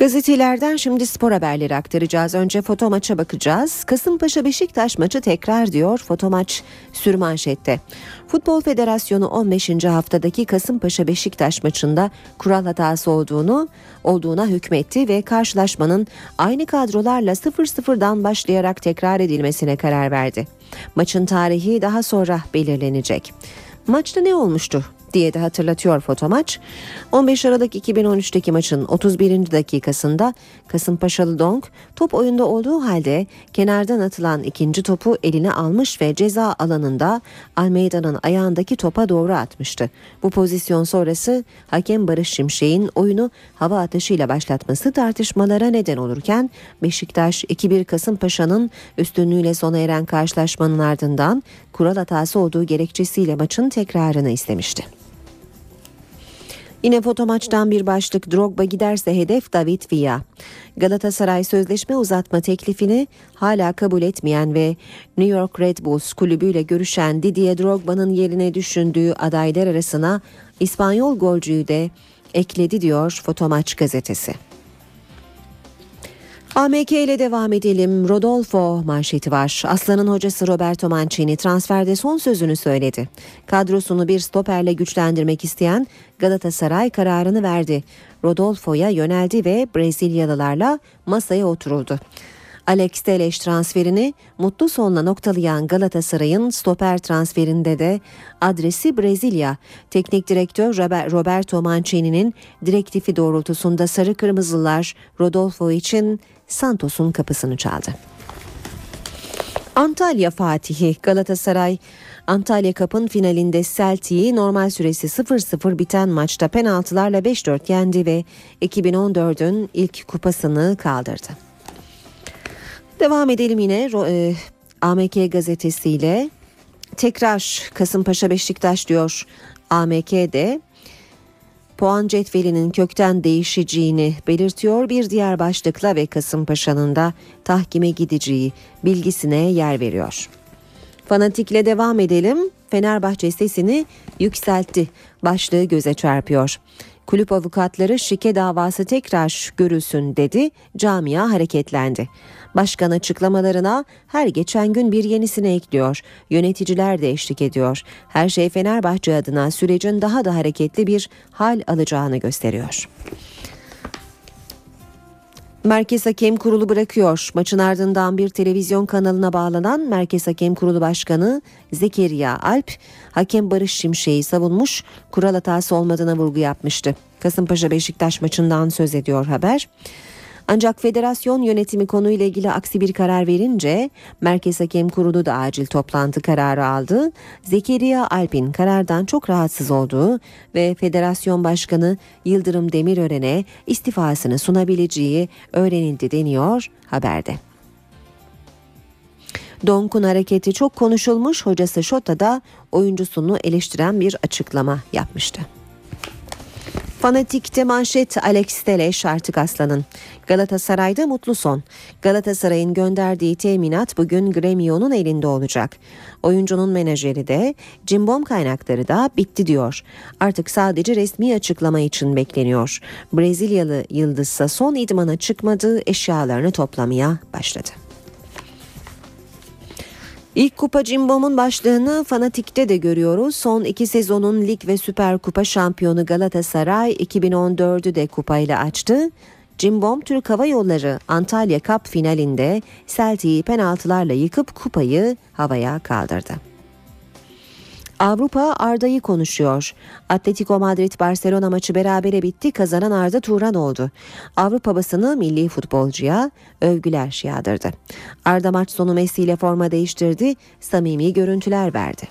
Gazetelerden şimdi spor haberleri aktaracağız. Önce foto maça bakacağız. Kasımpaşa Beşiktaş maçı tekrar diyor. Foto maç sürmanşette. Futbol Federasyonu 15. haftadaki Kasımpaşa Beşiktaş maçında kural hatası olduğunu olduğuna hükmetti ve karşılaşmanın aynı kadrolarla 0-0'dan başlayarak tekrar edilmesine karar verdi. Maçın tarihi daha sonra belirlenecek. Maçta ne olmuştu diye de hatırlatıyor fotomaç. 15 Aralık 2013'teki maçın 31. dakikasında Kasımpaşalı Donk top oyunda olduğu halde kenardan atılan ikinci topu eline almış ve ceza alanında Almeida'nın ayağındaki topa doğru atmıştı. Bu pozisyon sonrası hakem Barış Şimşek'in oyunu hava atışıyla başlatması tartışmalara neden olurken Beşiktaş 2-1 Kasımpaşa'nın üstünlüğüyle sona eren karşılaşmanın ardından kural hatası olduğu gerekçesiyle maçın tekrarını istemişti. Yine foto maçtan bir başlık Drogba giderse hedef David Villa. Galatasaray sözleşme uzatma teklifini hala kabul etmeyen ve New York Red Bulls kulübüyle görüşen Didier Drogba'nın yerine düşündüğü adaylar arasına İspanyol golcüyü de ekledi diyor Foto Maç gazetesi. AMK ile devam edelim. Rodolfo manşeti var. Aslan'ın hocası Roberto Mancini transferde son sözünü söyledi. Kadrosunu bir stoperle güçlendirmek isteyen Galatasaray kararını verdi. Rodolfo'ya yöneldi ve Brezilyalılarla masaya oturuldu. Alex Telles transferini mutlu sonla noktalayan Galatasaray'ın stoper transferinde de adresi Brezilya. Teknik direktör Roberto Mancini'nin direktifi doğrultusunda sarı kırmızılar Rodolfo için Santos'un kapısını çaldı. Antalya Fatihi Galatasaray Antalya Kap'ın finalinde Celtic'i normal süresi 0-0 biten maçta penaltılarla 5-4 yendi ve 2014'ün ilk kupasını kaldırdı. Devam edelim yine. E, AMK gazetesiyle tekrar Kasımpaşa Beşiktaş diyor AMK'de puan cetvelinin kökten değişeceğini belirtiyor. Bir diğer başlıkla ve Kasımpaşa'nın da tahkime gideceği bilgisine yer veriyor. Fanatikle devam edelim. Fenerbahçe sesini yükseltti. Başlığı göze çarpıyor. Kulüp avukatları şike davası tekrar görülsün dedi. Camia hareketlendi. Başkan açıklamalarına her geçen gün bir yenisini ekliyor. Yöneticiler de eşlik ediyor. Her şey Fenerbahçe adına sürecin daha da hareketli bir hal alacağını gösteriyor. Merkez Hakem Kurulu bırakıyor. Maçın ardından bir televizyon kanalına bağlanan Merkez Hakem Kurulu Başkanı Zekeriya Alp, hakem Barış Şimşek'i savunmuş, kural hatası olmadığına vurgu yapmıştı. Kasımpaşa Beşiktaş maçından söz ediyor haber. Ancak federasyon yönetimi konuyla ilgili aksi bir karar verince Merkez Hakem Kurulu da acil toplantı kararı aldı. Zekeriya Alp'in karardan çok rahatsız olduğu ve Federasyon Başkanı Yıldırım Demirören'e istifasını sunabileceği öğrenildi deniyor haberde. Donk'un hareketi çok konuşulmuş hocası Şota da oyuncusunu eleştiren bir açıklama yapmıştı. Fanatikte manşet Alex Teleş artık aslanın. Galatasaray'da mutlu son. Galatasaray'ın gönderdiği teminat bugün Gremio'nun elinde olacak. Oyuncunun menajeri de Cimbom kaynakları da bitti diyor. Artık sadece resmi açıklama için bekleniyor. Brezilyalı yıldızsa son idmana çıkmadığı eşyalarını toplamaya başladı. İlk kupa Cimbom'un başlığını Fanatik'te de görüyoruz. Son iki sezonun lig ve süper kupa şampiyonu Galatasaray 2014'ü de kupayla açtı. Cimbom Türk Hava Yolları Antalya Cup finalinde Celtic'i penaltılarla yıkıp kupayı havaya kaldırdı. Avrupa Arda'yı konuşuyor. Atletico Madrid Barcelona maçı berabere bitti. Kazanan Arda Turan oldu. Avrupa basını milli futbolcuya övgüler yağdırdı. Arda maç sonu Messi ile forma değiştirdi. Samimi görüntüler verdi.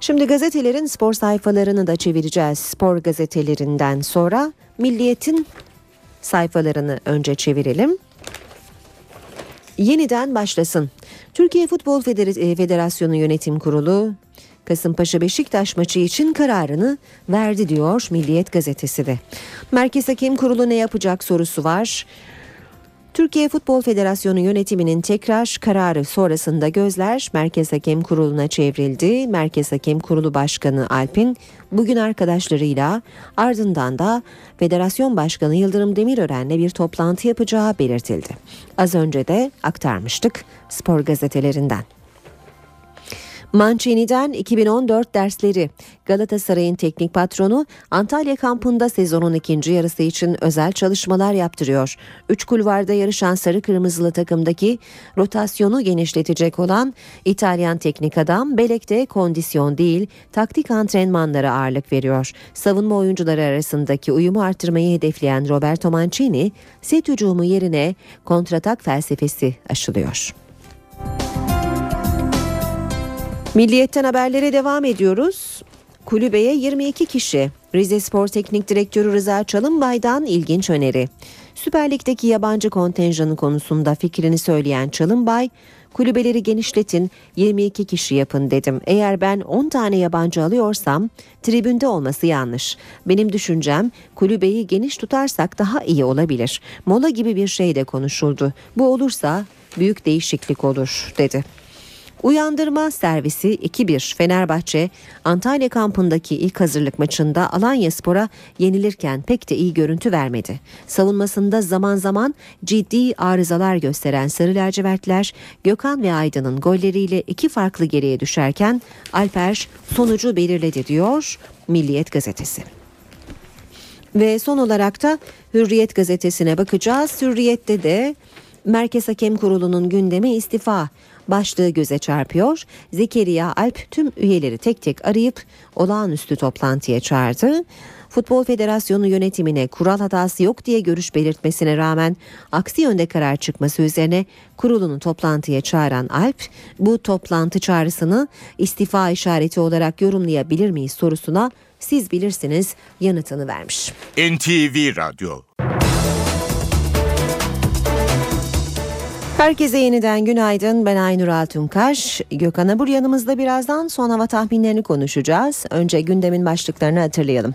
Şimdi gazetelerin spor sayfalarını da çevireceğiz. Spor gazetelerinden sonra Milliyet'in sayfalarını önce çevirelim. Yeniden başlasın. Türkiye Futbol Federasyonu Yönetim Kurulu Kasımpaşa Beşiktaş maçı için kararını verdi diyor Milliyet gazetesi de. Merkez Hakem Kurulu ne yapacak sorusu var. Türkiye Futbol Federasyonu yönetiminin tekrar kararı sonrasında gözler Merkez Hakem Kurulu'na çevrildi. Merkez Hakem Kurulu Başkanı Alp'in bugün arkadaşlarıyla ardından da Federasyon Başkanı Yıldırım Demirören'le bir toplantı yapacağı belirtildi. Az önce de aktarmıştık spor gazetelerinden. Mancini'den 2014 dersleri. Galatasaray'ın teknik patronu Antalya kampında sezonun ikinci yarısı için özel çalışmalar yaptırıyor. Üç kulvarda yarışan sarı kırmızılı takımdaki rotasyonu genişletecek olan İtalyan teknik adam Belek'te kondisyon değil taktik antrenmanlara ağırlık veriyor. Savunma oyuncuları arasındaki uyumu artırmayı hedefleyen Roberto Mancini set hücumu yerine kontratak felsefesi aşılıyor. Milliyetten haberlere devam ediyoruz. Kulübeye 22 kişi. Rize Spor Teknik Direktörü Rıza Çalınbay'dan ilginç öneri. Süper Lig'deki yabancı kontenjanı konusunda fikrini söyleyen Çalınbay, kulübeleri genişletin 22 kişi yapın dedim. Eğer ben 10 tane yabancı alıyorsam tribünde olması yanlış. Benim düşüncem kulübeyi geniş tutarsak daha iyi olabilir. Mola gibi bir şey de konuşuldu. Bu olursa büyük değişiklik olur dedi. Uyandırma servisi 2-1 Fenerbahçe Antalya kampındaki ilk hazırlık maçında Alanya Spor'a yenilirken pek de iyi görüntü vermedi. Savunmasında zaman zaman ciddi arızalar gösteren Sarı Lacivertler Gökhan ve Aydın'ın golleriyle iki farklı geriye düşerken Alper sonucu belirledi diyor Milliyet gazetesi. Ve son olarak da Hürriyet gazetesine bakacağız. Hürriyet'te de Merkez Hakem Kurulu'nun gündemi istifa başlığı göze çarpıyor. Zekeriya Alp tüm üyeleri tek tek arayıp olağanüstü toplantıya çağırdı. Futbol Federasyonu yönetimine kural hatası yok diye görüş belirtmesine rağmen aksi yönde karar çıkması üzerine kurulunu toplantıya çağıran Alp bu toplantı çağrısını istifa işareti olarak yorumlayabilir miyiz sorusuna siz bilirsiniz yanıtını vermiş. NTV Radyo Herkese yeniden günaydın. Ben Aynur Altunkaş. Gökhan Abur yanımızda birazdan son hava tahminlerini konuşacağız. Önce gündemin başlıklarını hatırlayalım.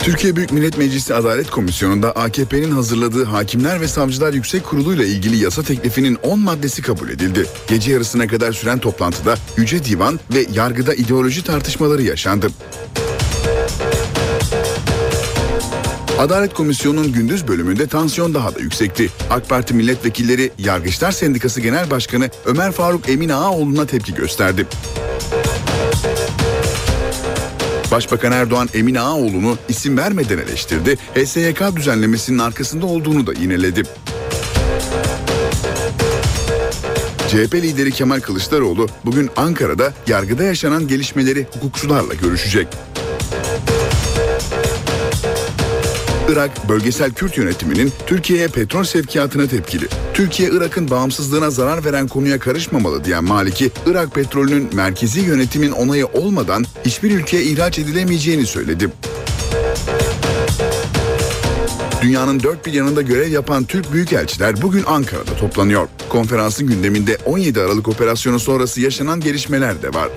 Türkiye Büyük Millet Meclisi Adalet Komisyonu'nda AKP'nin hazırladığı Hakimler ve Savcılar Yüksek Kurulu ile ilgili yasa teklifinin 10 maddesi kabul edildi. Gece yarısına kadar süren toplantıda Yüce Divan ve yargıda ideoloji tartışmaları yaşandı. Adalet Komisyonu'nun gündüz bölümünde tansiyon daha da yüksekti. AK Parti milletvekilleri Yargıçlar Sendikası Genel Başkanı Ömer Faruk Emin Ağaoğlu'na tepki gösterdi. Başbakan Erdoğan Emin Ağaoğlu'nu isim vermeden eleştirdi. HSYK düzenlemesinin arkasında olduğunu da yineledi. CHP lideri Kemal Kılıçdaroğlu bugün Ankara'da yargıda yaşanan gelişmeleri hukukçularla görüşecek. Irak bölgesel Kürt yönetiminin Türkiye'ye petrol sevkiyatına tepkili. Türkiye Irak'ın bağımsızlığına zarar veren konuya karışmamalı diyen Maliki, Irak petrolünün merkezi yönetimin onayı olmadan hiçbir ülkeye ihraç edilemeyeceğini söyledi. Dünyanın dört bir yanında görev yapan Türk büyükelçiler bugün Ankara'da toplanıyor. Konferansın gündeminde 17 Aralık operasyonu sonrası yaşanan gelişmeler de var.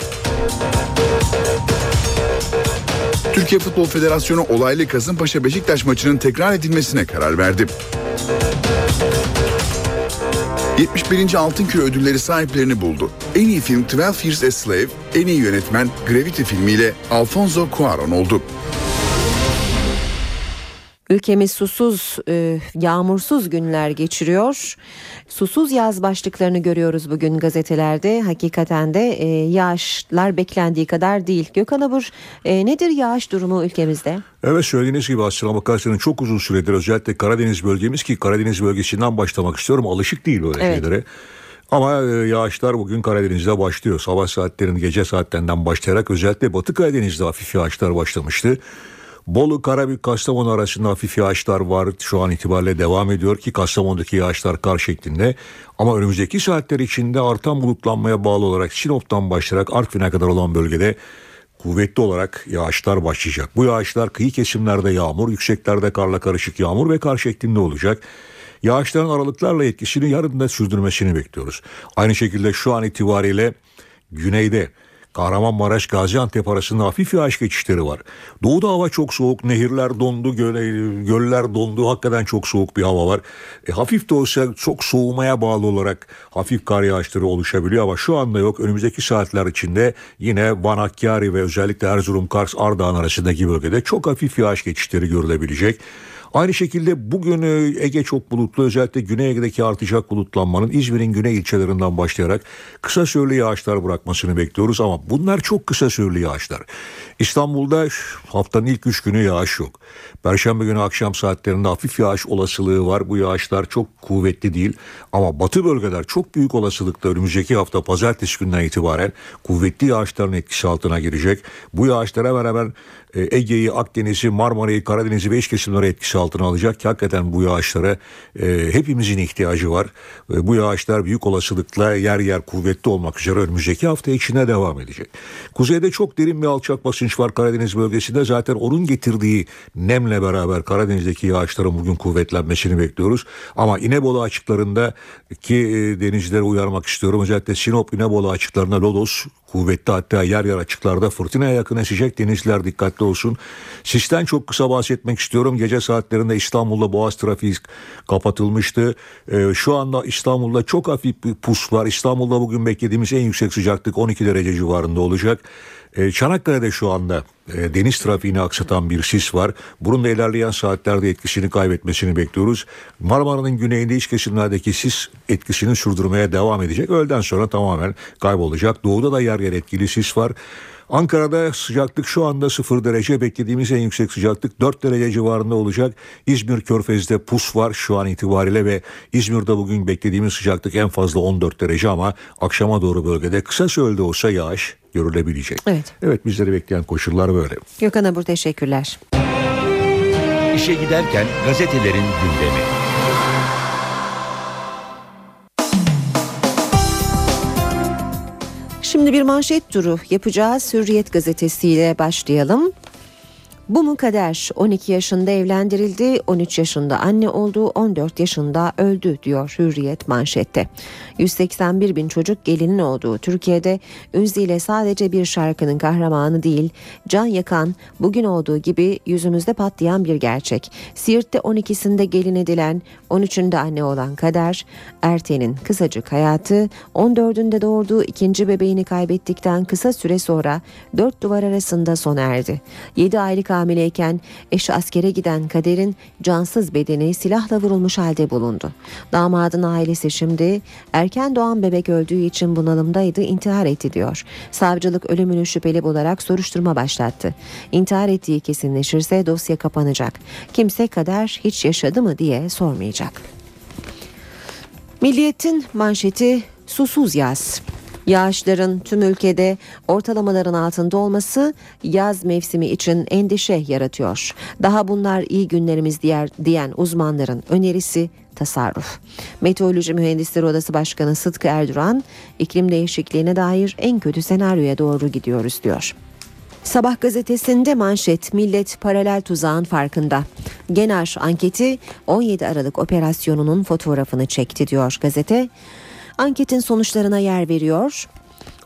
Türkiye Futbol Federasyonu olaylı Kasımpaşa Beşiktaş maçının tekrar edilmesine karar verdi. 71. Altın Küre ödülleri sahiplerini buldu. En iyi film 12 Years a Slave, en iyi yönetmen Gravity filmiyle Alfonso Cuarón oldu. Ülkemiz susuz, e, yağmursuz günler geçiriyor. Susuz yaz başlıklarını görüyoruz bugün gazetelerde. Hakikaten de e, yağışlar beklendiği kadar değil. Gökhan Abur e, nedir yağış durumu ülkemizde? Evet söylediğiniz gibi aslına bakarsanız çok uzun süredir özellikle Karadeniz bölgemiz ki Karadeniz bölgesinden başlamak istiyorum. Alışık değil böyle Evet. şeylere. Ama e, yağışlar bugün Karadeniz'de başlıyor. Sabah saatlerinin gece saatlerinden başlayarak özellikle Batı Karadeniz'de hafif yağışlar başlamıştı. Bolu, Karabük, Kastamonu arasında hafif yağışlar var. Şu an itibariyle devam ediyor ki Kastamonu'daki yağışlar kar şeklinde. Ama önümüzdeki saatler içinde artan bulutlanmaya bağlı olarak Sinop'tan başlayarak Artvin'e kadar olan bölgede kuvvetli olarak yağışlar başlayacak. Bu yağışlar kıyı kesimlerde yağmur, yükseklerde karla karışık yağmur ve kar şeklinde olacak. Yağışların aralıklarla etkisini yarın da sürdürmesini bekliyoruz. Aynı şekilde şu an itibariyle güneyde Kahramanmaraş Gaziantep arasında hafif yağış geçişleri var. Doğuda hava çok soğuk, nehirler dondu, göle, göller dondu. Hakikaten çok soğuk bir hava var. E, hafif de olsa çok soğumaya bağlı olarak hafif kar yağışları oluşabiliyor ama şu anda yok. Önümüzdeki saatler içinde yine Van Hakkari ve özellikle Erzurum, Kars, Ardahan arasındaki bölgede çok hafif yağış geçişleri görülebilecek. Aynı şekilde bugün e, Ege çok bulutlu özellikle Güney Ege'deki artacak bulutlanmanın İzmir'in güney ilçelerinden başlayarak kısa süreli yağışlar bırakmasını bekliyoruz ama bunlar çok kısa süreli yağışlar. İstanbul'da haftanın ilk üç günü yağış yok. Perşembe günü akşam saatlerinde hafif yağış olasılığı var. Bu yağışlar çok kuvvetli değil ama batı bölgeler çok büyük olasılıkla önümüzdeki hafta pazartesi günden itibaren kuvvetli yağışların etkisi altına girecek. Bu yağışlara beraber Ege'yi, Akdeniz'i, Marmara'yı, Karadeniz'i ve iç kesimleri etkisi altına alacak ki hakikaten bu yağışlara e, hepimizin ihtiyacı var. E, bu yağışlar büyük olasılıkla yer yer kuvvetli olmak üzere önümüzdeki hafta içine devam edecek. Kuzeyde çok derin bir alçak basınç var Karadeniz bölgesinde. Zaten onun getirdiği nemle beraber Karadeniz'deki yağışların bugün kuvvetlenmesini bekliyoruz. Ama İnebolu açıklarında ki e, denizcilere uyarmak istiyorum. Özellikle Sinop İnebolu açıklarında Lodos kuvvetli hatta yer yer açıklarda fırtınaya yakın esecek denizciler dikkatli olsun. Sisten çok kısa bahsetmek istiyorum. Gece saatlerinde İstanbul'da Boğaz trafiği kapatılmıştı. Ee, şu anda İstanbul'da çok hafif bir pus var. İstanbul'da bugün beklediğimiz en yüksek sıcaklık 12 derece civarında olacak. Ee, Çanakkale'de şu anda e, deniz trafiğini aksatan bir sis var. Bunun da ilerleyen saatlerde etkisini kaybetmesini bekliyoruz. Marmara'nın güneyinde iç kesimlerdeki sis etkisini sürdürmeye devam edecek. Öğleden sonra tamamen kaybolacak. Doğuda da yer yer etkili sis var. Ankara'da sıcaklık şu anda 0 derece beklediğimiz en yüksek sıcaklık 4 derece civarında olacak. İzmir Körfez'de pus var şu an itibariyle ve İzmir'de bugün beklediğimiz sıcaklık en fazla 14 derece ama akşama doğru bölgede kısa sürede olsa yağış görülebilecek. Evet. Evet bizleri bekleyen koşullar böyle. Gökhan Abur teşekkürler. İşe giderken gazetelerin gündemi. Şimdi bir manşet turu yapacağız. Hürriyet gazetesiyle başlayalım. Bu mu kader? 12 yaşında evlendirildi, 13 yaşında anne oldu, 14 yaşında öldü diyor Hürriyet manşette. 181 bin çocuk gelinin olduğu Türkiye'de Üzi ile sadece bir şarkının kahramanı değil, can yakan, bugün olduğu gibi yüzümüzde patlayan bir gerçek. Siirt'te 12'sinde gelin edilen, 13'ünde anne olan kader, Erten'in kısacık hayatı, 14'ünde doğurduğu ikinci bebeğini kaybettikten kısa süre sonra dört duvar arasında sona erdi. 7 aylık hamileyken eşi askere giden Kader'in cansız bedeni silahla vurulmuş halde bulundu. Damadın ailesi şimdi erken doğan bebek öldüğü için bunalımdaydı intihar etti diyor. Savcılık ölümünü şüpheli bularak soruşturma başlattı. İntihar ettiği kesinleşirse dosya kapanacak. Kimse Kader hiç yaşadı mı diye sormayacak. Milliyetin manşeti susuz yaz. Yağışların tüm ülkede ortalamaların altında olması yaz mevsimi için endişe yaratıyor. Daha bunlar iyi günlerimiz diğer, diyen uzmanların önerisi tasarruf. Meteoroloji Mühendisleri Odası Başkanı Sıtkı Erduran iklim değişikliğine dair en kötü senaryoya doğru gidiyoruz diyor. Sabah gazetesinde manşet millet paralel tuzağın farkında. Genar anketi 17 Aralık operasyonunun fotoğrafını çekti diyor gazete. Anketin sonuçlarına yer veriyor.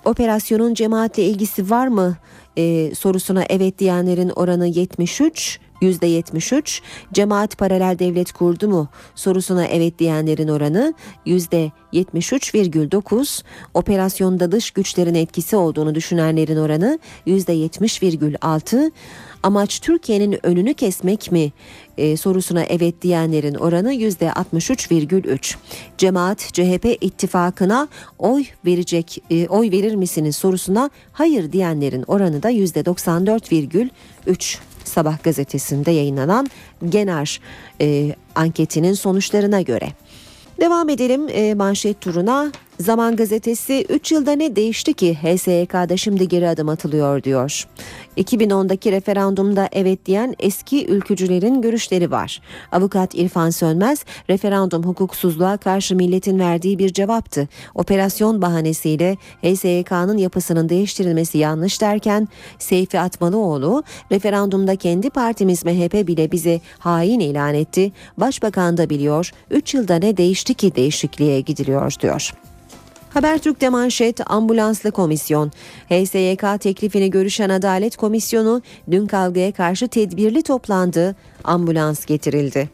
Operasyonun cemaatle ilgisi var mı e, sorusuna evet diyenlerin oranı 73, %73. Cemaat paralel devlet kurdu mu sorusuna evet diyenlerin oranı %73,9. Operasyonda dış güçlerin etkisi olduğunu düşünenlerin oranı %70,6. Amaç Türkiye'nin önünü kesmek mi e, sorusuna evet diyenlerin oranı %63,3. Cemaat CHP ittifakına oy verecek e, oy verir misiniz sorusuna hayır diyenlerin oranı da %94,3. Sabah gazetesinde yayınlanan Genar e, anketinin sonuçlarına göre. Devam edelim e, manşet turuna. Zaman gazetesi 3 yılda ne değişti ki HSYK'da şimdi geri adım atılıyor diyor. 2010'daki referandumda evet diyen eski ülkücülerin görüşleri var. Avukat İrfan Sönmez, referandum hukuksuzluğa karşı milletin verdiği bir cevaptı. Operasyon bahanesiyle HSYK'nın yapısının değiştirilmesi yanlış derken Seyfi Atmalıoğlu, referandumda kendi partimiz MHP bile bizi hain ilan etti. Başbakan da biliyor, 3 yılda ne değişti ki değişikliğe gidiliyor diyor. Habertürk'te manşet ambulanslı komisyon. HSYK teklifini görüşen Adalet Komisyonu dün kavgaya karşı tedbirli toplandı. Ambulans getirildi.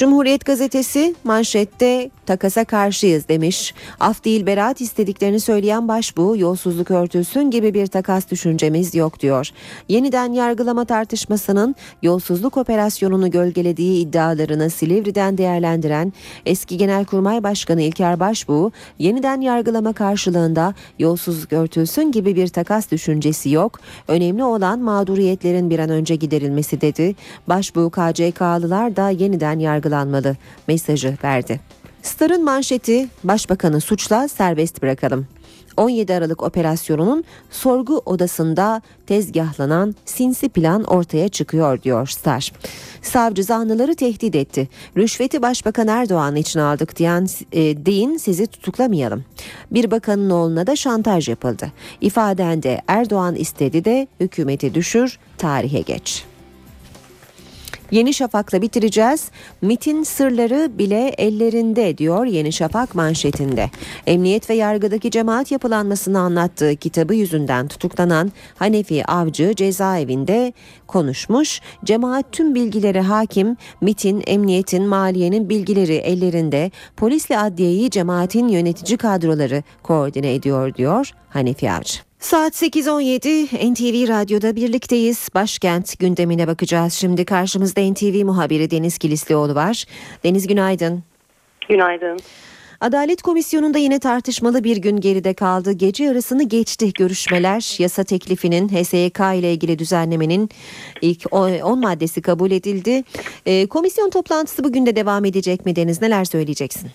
Cumhuriyet gazetesi manşette takasa karşıyız demiş. Af değil beraat istediklerini söyleyen başbuğ yolsuzluk örtülsün gibi bir takas düşüncemiz yok diyor. Yeniden yargılama tartışmasının yolsuzluk operasyonunu gölgelediği iddialarını Silivri'den değerlendiren eski Genelkurmay Başkanı İlker Başbuğ yeniden yargılama karşılığında yolsuzluk örtülsün gibi bir takas düşüncesi yok. Önemli olan mağduriyetlerin bir an önce giderilmesi dedi. Başbuğ KCK'lılar da yeniden yargılanmalı mesajı verdi. Star'ın manşeti Başbakanı suçla serbest bırakalım. 17 Aralık operasyonunun sorgu odasında tezgahlanan sinsi plan ortaya çıkıyor diyor Star. Savcı zanlıları tehdit etti. Rüşveti Başbakan Erdoğan için aldık diyen e, deyin sizi tutuklamayalım. Bir bakanın oğluna da şantaj yapıldı. İfadende Erdoğan istedi de hükümeti düşür tarihe geç. Yeni Şafak'la bitireceğiz. MIT'in sırları bile ellerinde diyor Yeni Şafak manşetinde. Emniyet ve yargıdaki cemaat yapılanmasını anlattığı kitabı yüzünden tutuklanan Hanefi Avcı cezaevinde konuşmuş. Cemaat tüm bilgileri hakim, MIT'in, emniyetin, maliyenin bilgileri ellerinde. Polisle adliyeyi cemaatin yönetici kadroları koordine ediyor diyor Hanefi Avcı. Saat 8.17 NTV Radyo'da birlikteyiz. Başkent gündemine bakacağız. Şimdi karşımızda NTV muhabiri Deniz Kilislioğlu var. Deniz günaydın. Günaydın. Adalet Komisyonu'nda yine tartışmalı bir gün geride kaldı. Gece yarısını geçti görüşmeler. Yasa teklifinin HSYK ile ilgili düzenlemenin ilk 10 maddesi kabul edildi. E, komisyon toplantısı bugün de devam edecek mi Deniz? Neler söyleyeceksin?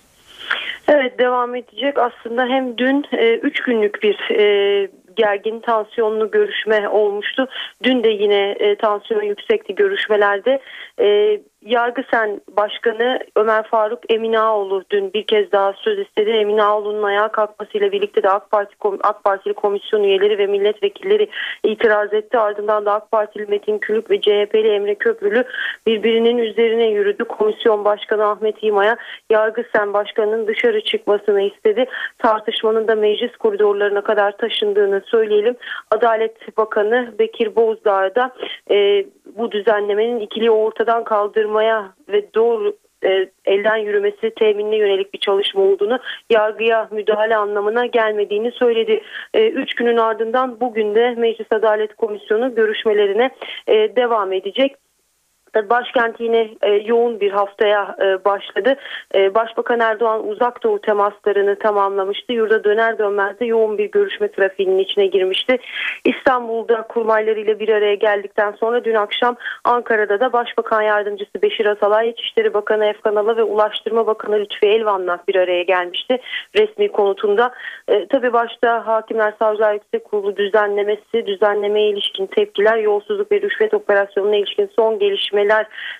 Evet devam edecek. Aslında hem dün 3 e, günlük bir e, gergin tansiyonlu görüşme olmuştu. Dün de yine e, tansiyon yüksekti görüşmelerde. E, Yargısen Başkanı Ömer Faruk Eminaoğlu dün bir kez daha söz istedi. Eminaoğlu'nun ayağa kalkmasıyla birlikte de AK Parti AK Partili komisyon üyeleri ve milletvekilleri itiraz etti. Ardından da AK Partili Metin Külük ve CHP'li Emre Köprülü birbirinin üzerine yürüdü. Komisyon Başkanı Ahmet İma'ya Yargısen Başkanı'nın dışarı çıkmasını istedi. Tartışmanın da meclis koridorlarına kadar taşındığını söyleyelim. Adalet Bakanı Bekir Bozdağ da e, bu düzenlemenin ikiliyi ortadan kaldırmaya ve doğru e, elden yürümesi teminine yönelik bir çalışma olduğunu, yargıya müdahale anlamına gelmediğini söyledi. E, üç günün ardından bugün de Meclis Adalet Komisyonu görüşmelerine e, devam edecek. Tabii Başkent yine e, yoğun bir haftaya e, başladı. E, Başbakan Erdoğan uzak doğu temaslarını tamamlamıştı. Yurda döner dönmez de yoğun bir görüşme trafiğinin içine girmişti. İstanbul'da kurmaylarıyla bir araya geldikten sonra dün akşam Ankara'da da Başbakan Yardımcısı Beşir Atalay, İçişleri Bakanı Efkan Ala ve Ulaştırma Bakanı Lütfi Elvan'la bir araya gelmişti resmi konutunda. E, tabii başta Hakimler Savcılar Yüksek Kurulu düzenlemesi, düzenlemeye ilişkin tepkiler, yolsuzluk ve rüşvet operasyonuna ilişkin son gelişmeler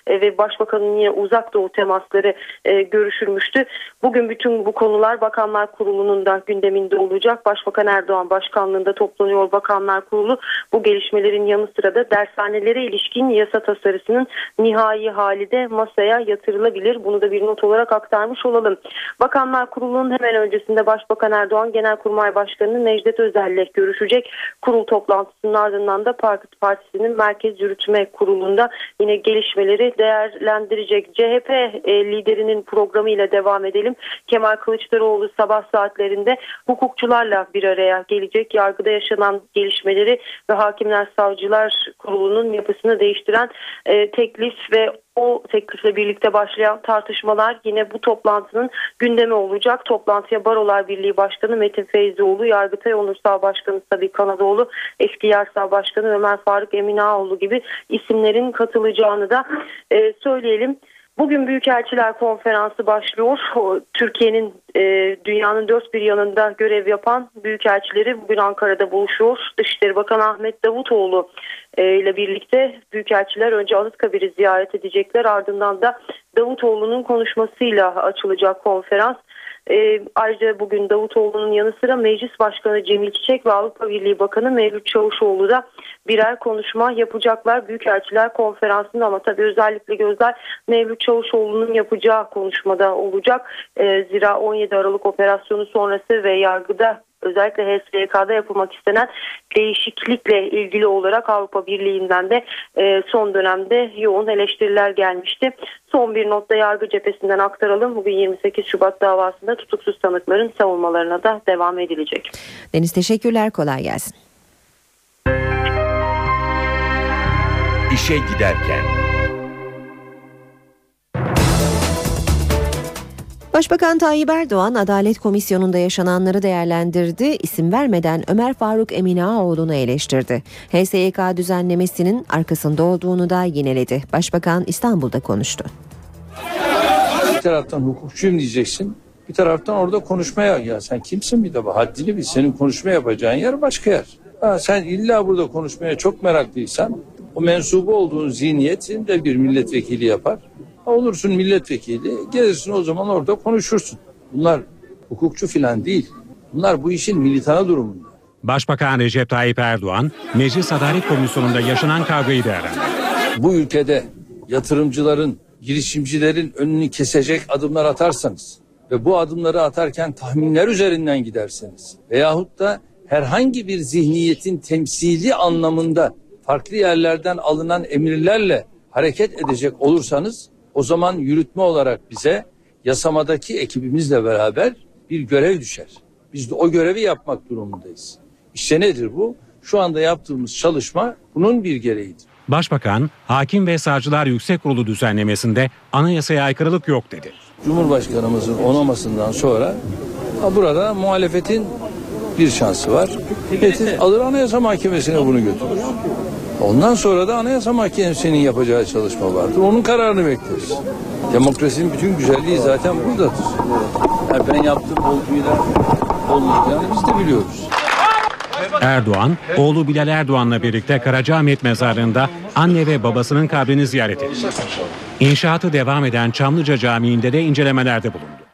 e, ve Başbakanın yine uzak doğu temasları e, görüşülmüştü. Bugün bütün bu konular Bakanlar Kurulu'nun da gündeminde olacak. Başbakan Erdoğan başkanlığında toplanıyor Bakanlar Kurulu. Bu gelişmelerin yanı sıra da dershanelere ilişkin yasa tasarısının nihai hali de masaya yatırılabilir. Bunu da bir not olarak aktarmış olalım. Bakanlar Kurulu'nun hemen öncesinde Başbakan Erdoğan Genelkurmay Başkanı Necdet Özel'le görüşecek. Kurul toplantısının ardından da Parti Partisi'nin Merkez Yürütme Kurulu'nda yine gelişmeleri değerlendirecek. CHP e, liderinin programıyla devam edelim. Kemal Kılıçdaroğlu sabah saatlerinde hukukçularla bir araya gelecek. Yargıda yaşanan gelişmeleri ve Hakimler Savcılar Kurulu'nun yapısını değiştiren e, teklif ve o teklifle birlikte başlayan tartışmalar yine bu toplantının gündemi olacak. Toplantıya Barolar Birliği Başkanı Metin Feyzioğlu, Yargıtay Onursal Başkanı Sabi Kanadoğlu, eski Yarsal Başkanı Ömer Faruk Eminaoğlu gibi isimlerin katılacağını da e, söyleyelim. Bugün Büyükelçiler Konferansı başlıyor. Türkiye'nin e, dünyanın dört bir yanında görev yapan büyükelçileri bugün Ankara'da buluşuyor. Dışişleri Bakanı Ahmet Davutoğlu e, ile birlikte büyükelçiler önce Anıtkabir'i ziyaret edecekler. Ardından da Davutoğlu'nun konuşmasıyla açılacak konferans. E, ayrıca bugün Davutoğlu'nun yanı sıra Meclis Başkanı Cemil Çiçek ve Avrupa Birliği Bakanı Mevlüt Çavuşoğlu da birer konuşma yapacaklar Büyükelçiler Konferansı'nda ama tabii özellikle gözler Mevlüt Çavuşoğlu'nun yapacağı konuşmada olacak. E, zira 17 Aralık operasyonu sonrası ve yargıda özellikle HSYK'da yapılmak istenen değişiklikle ilgili olarak Avrupa Birliği'nden de e, son dönemde yoğun eleştiriler gelmişti. Son bir notta yargı cephesinden aktaralım. Bugün 28 Şubat davasında tutuksuz tanıkların savunmalarına da devam edilecek. Deniz teşekkürler kolay gelsin. İşe giderken. Başbakan Tayyip Erdoğan Adalet Komisyonu'nda yaşananları değerlendirdi. İsim vermeden Ömer Faruk Eminaoğlu'nu eleştirdi. HSYK düzenlemesinin arkasında olduğunu da yineledi. Başbakan İstanbul'da konuştu. Bir taraftan hukukçuyum diyeceksin. Bir taraftan orada konuşmaya ya sen kimsin bir de haddini bil. Senin konuşma yapacağın yer başka yer. Ha, sen illa burada konuşmaya çok meraklıysan o mensubu olduğun zihniyetin de bir milletvekili yapar. Olursun milletvekili, gelirsin o zaman orada konuşursun. Bunlar hukukçu filan değil. Bunlar bu işin militanı durumunda. Başbakan Recep Tayyip Erdoğan, Meclis Adalet Komisyonu'nda yaşanan kavgayı değerlendirdi. Bu ülkede yatırımcıların, girişimcilerin önünü kesecek adımlar atarsanız ve bu adımları atarken tahminler üzerinden giderseniz veyahut da herhangi bir zihniyetin temsili anlamında farklı yerlerden alınan emirlerle hareket edecek olursanız o zaman yürütme olarak bize yasamadaki ekibimizle beraber bir görev düşer. Biz de o görevi yapmak durumundayız. İşte nedir bu? Şu anda yaptığımız çalışma bunun bir gereğidir. Başbakan, Hakim ve Savcılar Yüksek Kurulu düzenlemesinde anayasaya aykırılık yok dedi. Cumhurbaşkanımızın onamasından sonra burada muhalefetin bir şansı var. Hükümetin alır Anayasa Mahkemesi'ne bunu götürür. Ondan sonra da Anayasa Mahkemesi'nin yapacağı çalışma vardır. Onun kararını bekleriz. Demokrasinin bütün güzelliği zaten buradadır. Yani ben yaptığım olduğuyla olmayacağını biz de biliyoruz. Erdoğan, oğlu Bilal Erdoğan'la birlikte Karacaahmet Mezarlığı'nda anne ve babasının kabrini ziyaret etti. İnşaatı devam eden Çamlıca Camii'nde de incelemelerde bulundu.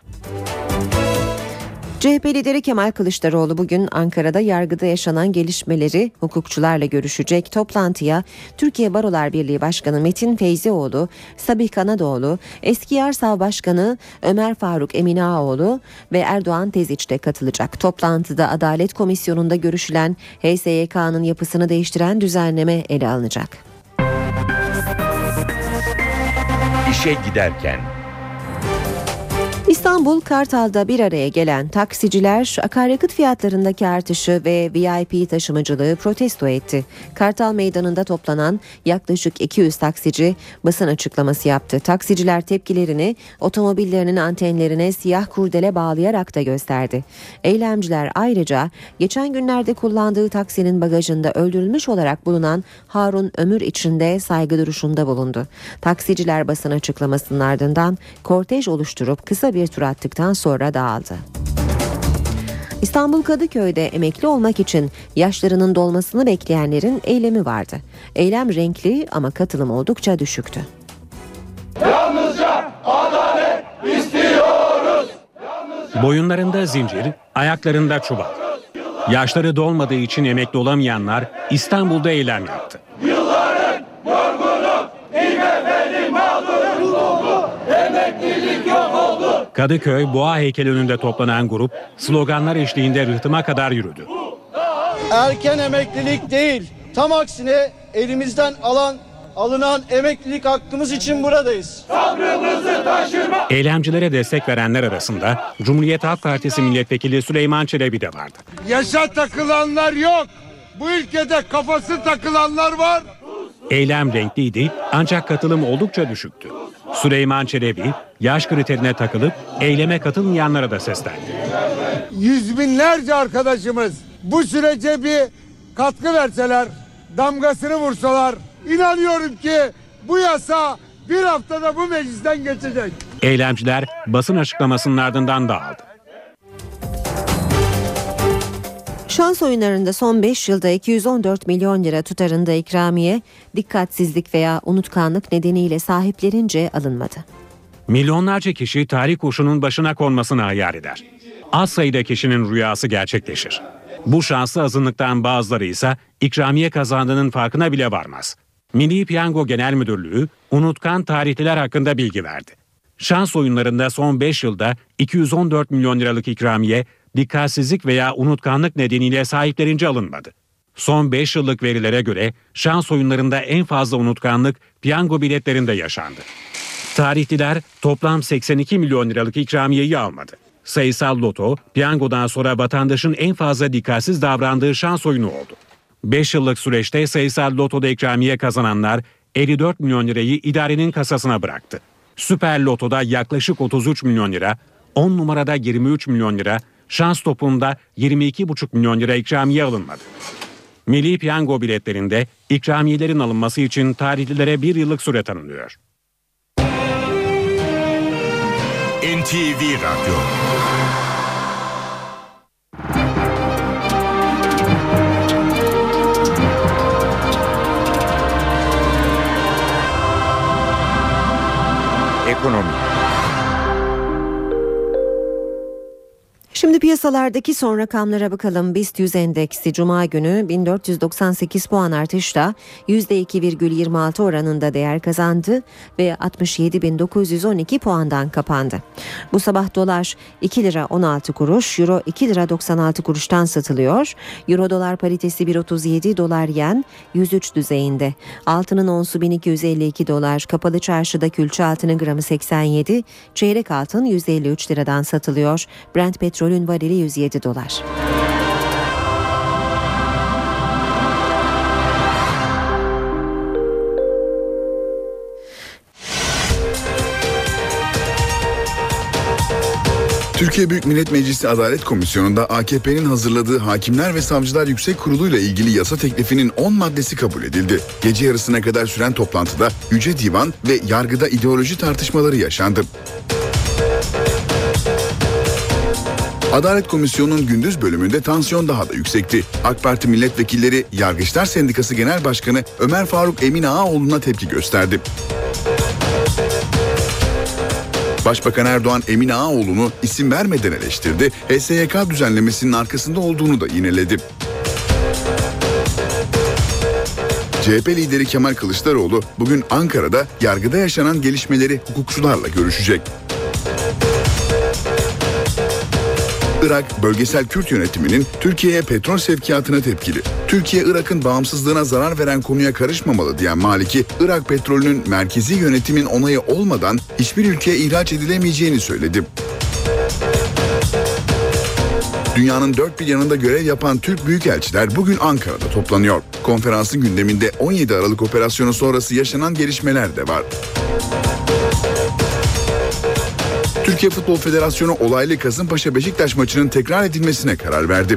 CHP lideri Kemal Kılıçdaroğlu bugün Ankara'da yargıda yaşanan gelişmeleri hukukçularla görüşecek. Toplantıya Türkiye Barolar Birliği Başkanı Metin Feyzioğlu, Sabih Kanadoğlu, eski Yarsav Başkanı Ömer Faruk Eminaoğlu ve Erdoğan Teziç de katılacak. Toplantıda Adalet Komisyonu'nda görüşülen HSYK'nın yapısını değiştiren düzenleme ele alınacak. İşe giderken İstanbul Kartal'da bir araya gelen taksiciler akaryakıt fiyatlarındaki artışı ve VIP taşımacılığı protesto etti. Kartal Meydanı'nda toplanan yaklaşık 200 taksici basın açıklaması yaptı. Taksiciler tepkilerini otomobillerinin antenlerine siyah kurdele bağlayarak da gösterdi. Eylemciler ayrıca geçen günlerde kullandığı taksinin bagajında öldürülmüş olarak bulunan Harun Ömür içinde saygı duruşunda bulundu. Taksiciler basın açıklamasının ardından kortej oluşturup kısa bir tur attıktan sonra dağıldı. İstanbul Kadıköy'de emekli olmak için yaşlarının dolmasını bekleyenlerin eylemi vardı. Eylem renkli ama katılım oldukça düşüktü. Yalnızca adalet istiyoruz. Boyunlarında zincir, ayaklarında çuval. Yaşları dolmadığı için emekli olamayanlar İstanbul'da eylem yaptı. Yılların yorgunu İMF'nin mağduru oldu. Emeklilik yok oldu. Kadıköy Boğa heykeli önünde toplanan grup sloganlar eşliğinde rıhtıma kadar yürüdü. Erken emeklilik değil, tam aksine elimizden alan alınan emeklilik hakkımız için buradayız. Sabrımızı taşırma. Eylemcilere destek verenler arasında Cumhuriyet Halk Partisi Milletvekili Süleyman Çelebi de vardı. Yaşa takılanlar yok. Bu ülkede kafası takılanlar var. Eylem renkliydi ancak katılım oldukça düşüktü. Süleyman Çelebi yaş kriterine takılıp eyleme katılmayanlara da seslendi. Yüz binlerce arkadaşımız bu sürece bir katkı verseler, damgasını vursalar inanıyorum ki bu yasa bir haftada bu meclisten geçecek. Eylemciler basın açıklamasının ardından dağıldı. Şans oyunlarında son 5 yılda 214 milyon lira tutarında ikramiye dikkatsizlik veya unutkanlık nedeniyle sahiplerince alınmadı. Milyonlarca kişi tarih kuşunun başına konmasını hayal eder. Az sayıda kişinin rüyası gerçekleşir. Bu şanslı azınlıktan bazıları ise ikramiye kazandığının farkına bile varmaz. Milli Piyango Genel Müdürlüğü unutkan tarihliler hakkında bilgi verdi. Şans oyunlarında son 5 yılda 214 milyon liralık ikramiye dikkatsizlik veya unutkanlık nedeniyle sahiplerince alınmadı. Son 5 yıllık verilere göre şans oyunlarında en fazla unutkanlık piyango biletlerinde yaşandı. Tarihliler toplam 82 milyon liralık ikramiyeyi almadı. Sayısal loto, piyangodan sonra vatandaşın en fazla dikkatsiz davrandığı şans oyunu oldu. 5 yıllık süreçte sayısal lotoda ikramiye kazananlar 54 milyon lirayı idarenin kasasına bıraktı. Süper Loto'da yaklaşık 33 milyon lira, 10 numarada 23 milyon lira, şans topunda 22,5 milyon lira ikramiye alınmadı. Milli piyango biletlerinde ikramiyelerin alınması için tarihlilere bir yıllık süre tanınıyor. NTV Radyo Ekonomi Şimdi piyasalardaki son rakamlara bakalım. BIST 100 endeksi Cuma günü 1498 puan artışla %2,26 oranında değer kazandı ve 67.912 puandan kapandı. Bu sabah dolar 2 lira 16 kuruş, euro 2 lira 96 kuruştan satılıyor. Euro dolar paritesi 1.37 dolar yen 103 düzeyinde. Altının onsu 1252 dolar, kapalı çarşıda külçe altının gramı 87, çeyrek altın 153 liradan satılıyor. Brent petrolün varili 107 dolar. Türkiye Büyük Millet Meclisi Adalet Komisyonu'nda AKP'nin hazırladığı Hakimler ve Savcılar Yüksek Kurulu ile ilgili yasa teklifinin 10 maddesi kabul edildi. Gece yarısına kadar süren toplantıda Yüce Divan ve yargıda ideoloji tartışmaları yaşandı. Adalet Komisyonu'nun gündüz bölümünde tansiyon daha da yüksekti. AK Parti milletvekilleri Yargıçlar Sendikası Genel Başkanı Ömer Faruk Emin Ağaoğlu'na tepki gösterdi. Başbakan Erdoğan Emin Ağaoğlu'nu isim vermeden eleştirdi. HSYK düzenlemesinin arkasında olduğunu da yineledi. CHP lideri Kemal Kılıçdaroğlu bugün Ankara'da yargıda yaşanan gelişmeleri hukukçularla görüşecek. Irak Bölgesel Kürt Yönetimi'nin Türkiye'ye petrol sevkiyatına tepkili. Türkiye Irak'ın bağımsızlığına zarar veren konuya karışmamalı diyen Maliki, Irak petrolünün merkezi yönetimin onayı olmadan hiçbir ülkeye ihraç edilemeyeceğini söyledi. Dünyanın dört bir yanında görev yapan Türk büyükelçiler bugün Ankara'da toplanıyor. Konferansın gündeminde 17 Aralık operasyonu sonrası yaşanan gelişmeler de var. Türkiye Futbol Federasyonu olaylı Kasımpaşa Beşiktaş maçının tekrar edilmesine karar verdi.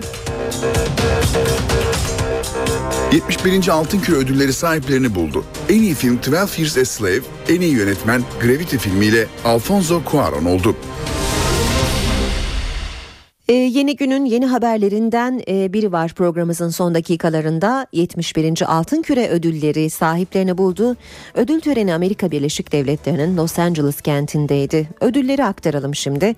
71. Altın Küre ödülleri sahiplerini buldu. En iyi film 12 Years a Slave, en iyi yönetmen Gravity filmiyle Alfonso Cuarón oldu. Ee, yeni günün yeni haberlerinden e, biri var programımızın son dakikalarında 71. Altın Küre ödülleri sahiplerini buldu. Ödül töreni Amerika Birleşik Devletleri'nin Los Angeles kentindeydi. Ödülleri aktaralım şimdi.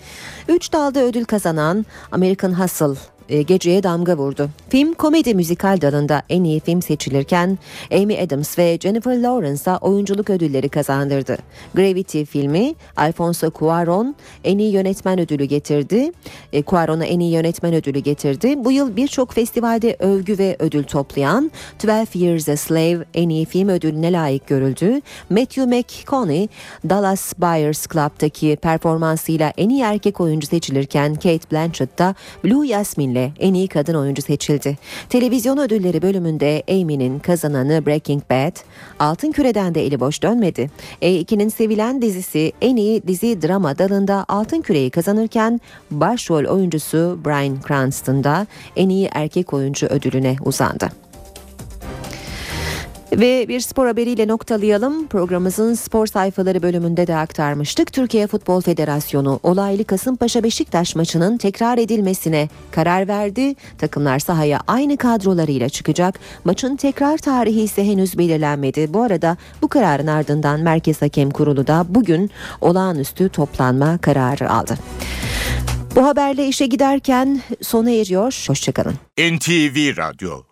Üç dalda ödül kazanan American Hustle e, geceye damga vurdu. Film komedi müzikal dalında en iyi film seçilirken Amy Adams ve Jennifer Lawrence'a oyunculuk ödülleri kazandırdı. Gravity filmi Alfonso Cuarón en iyi yönetmen ödülü getirdi. E, Cuarón'a en iyi yönetmen ödülü getirdi. Bu yıl birçok festivalde övgü ve ödül toplayan 12 Years a Slave en iyi film ödülüne layık görüldü. Matthew McConaughey Dallas Buyers Club'daki performansıyla en iyi erkek oyuncu seçilirken Kate Blanchett da Blue Jasmine'le en iyi kadın oyuncu seçildi. Televizyon ödülleri bölümünde Amy'nin kazananı Breaking Bad, Altın Küre'den de eli boş dönmedi. E2'nin sevilen dizisi en iyi dizi drama dalında Altın Küre'yi kazanırken başrol oyuncusu Bryan Cranston da en iyi erkek oyuncu ödülüne uzandı. Ve bir spor haberiyle noktalayalım. Programımızın spor sayfaları bölümünde de aktarmıştık. Türkiye Futbol Federasyonu olaylı Kasımpaşa Beşiktaş maçının tekrar edilmesine karar verdi. Takımlar sahaya aynı kadrolarıyla çıkacak. Maçın tekrar tarihi ise henüz belirlenmedi. Bu arada bu kararın ardından Merkez Hakem Kurulu da bugün olağanüstü toplanma kararı aldı. Bu haberle işe giderken sona eriyor. Hoşçakalın. NTV Radyo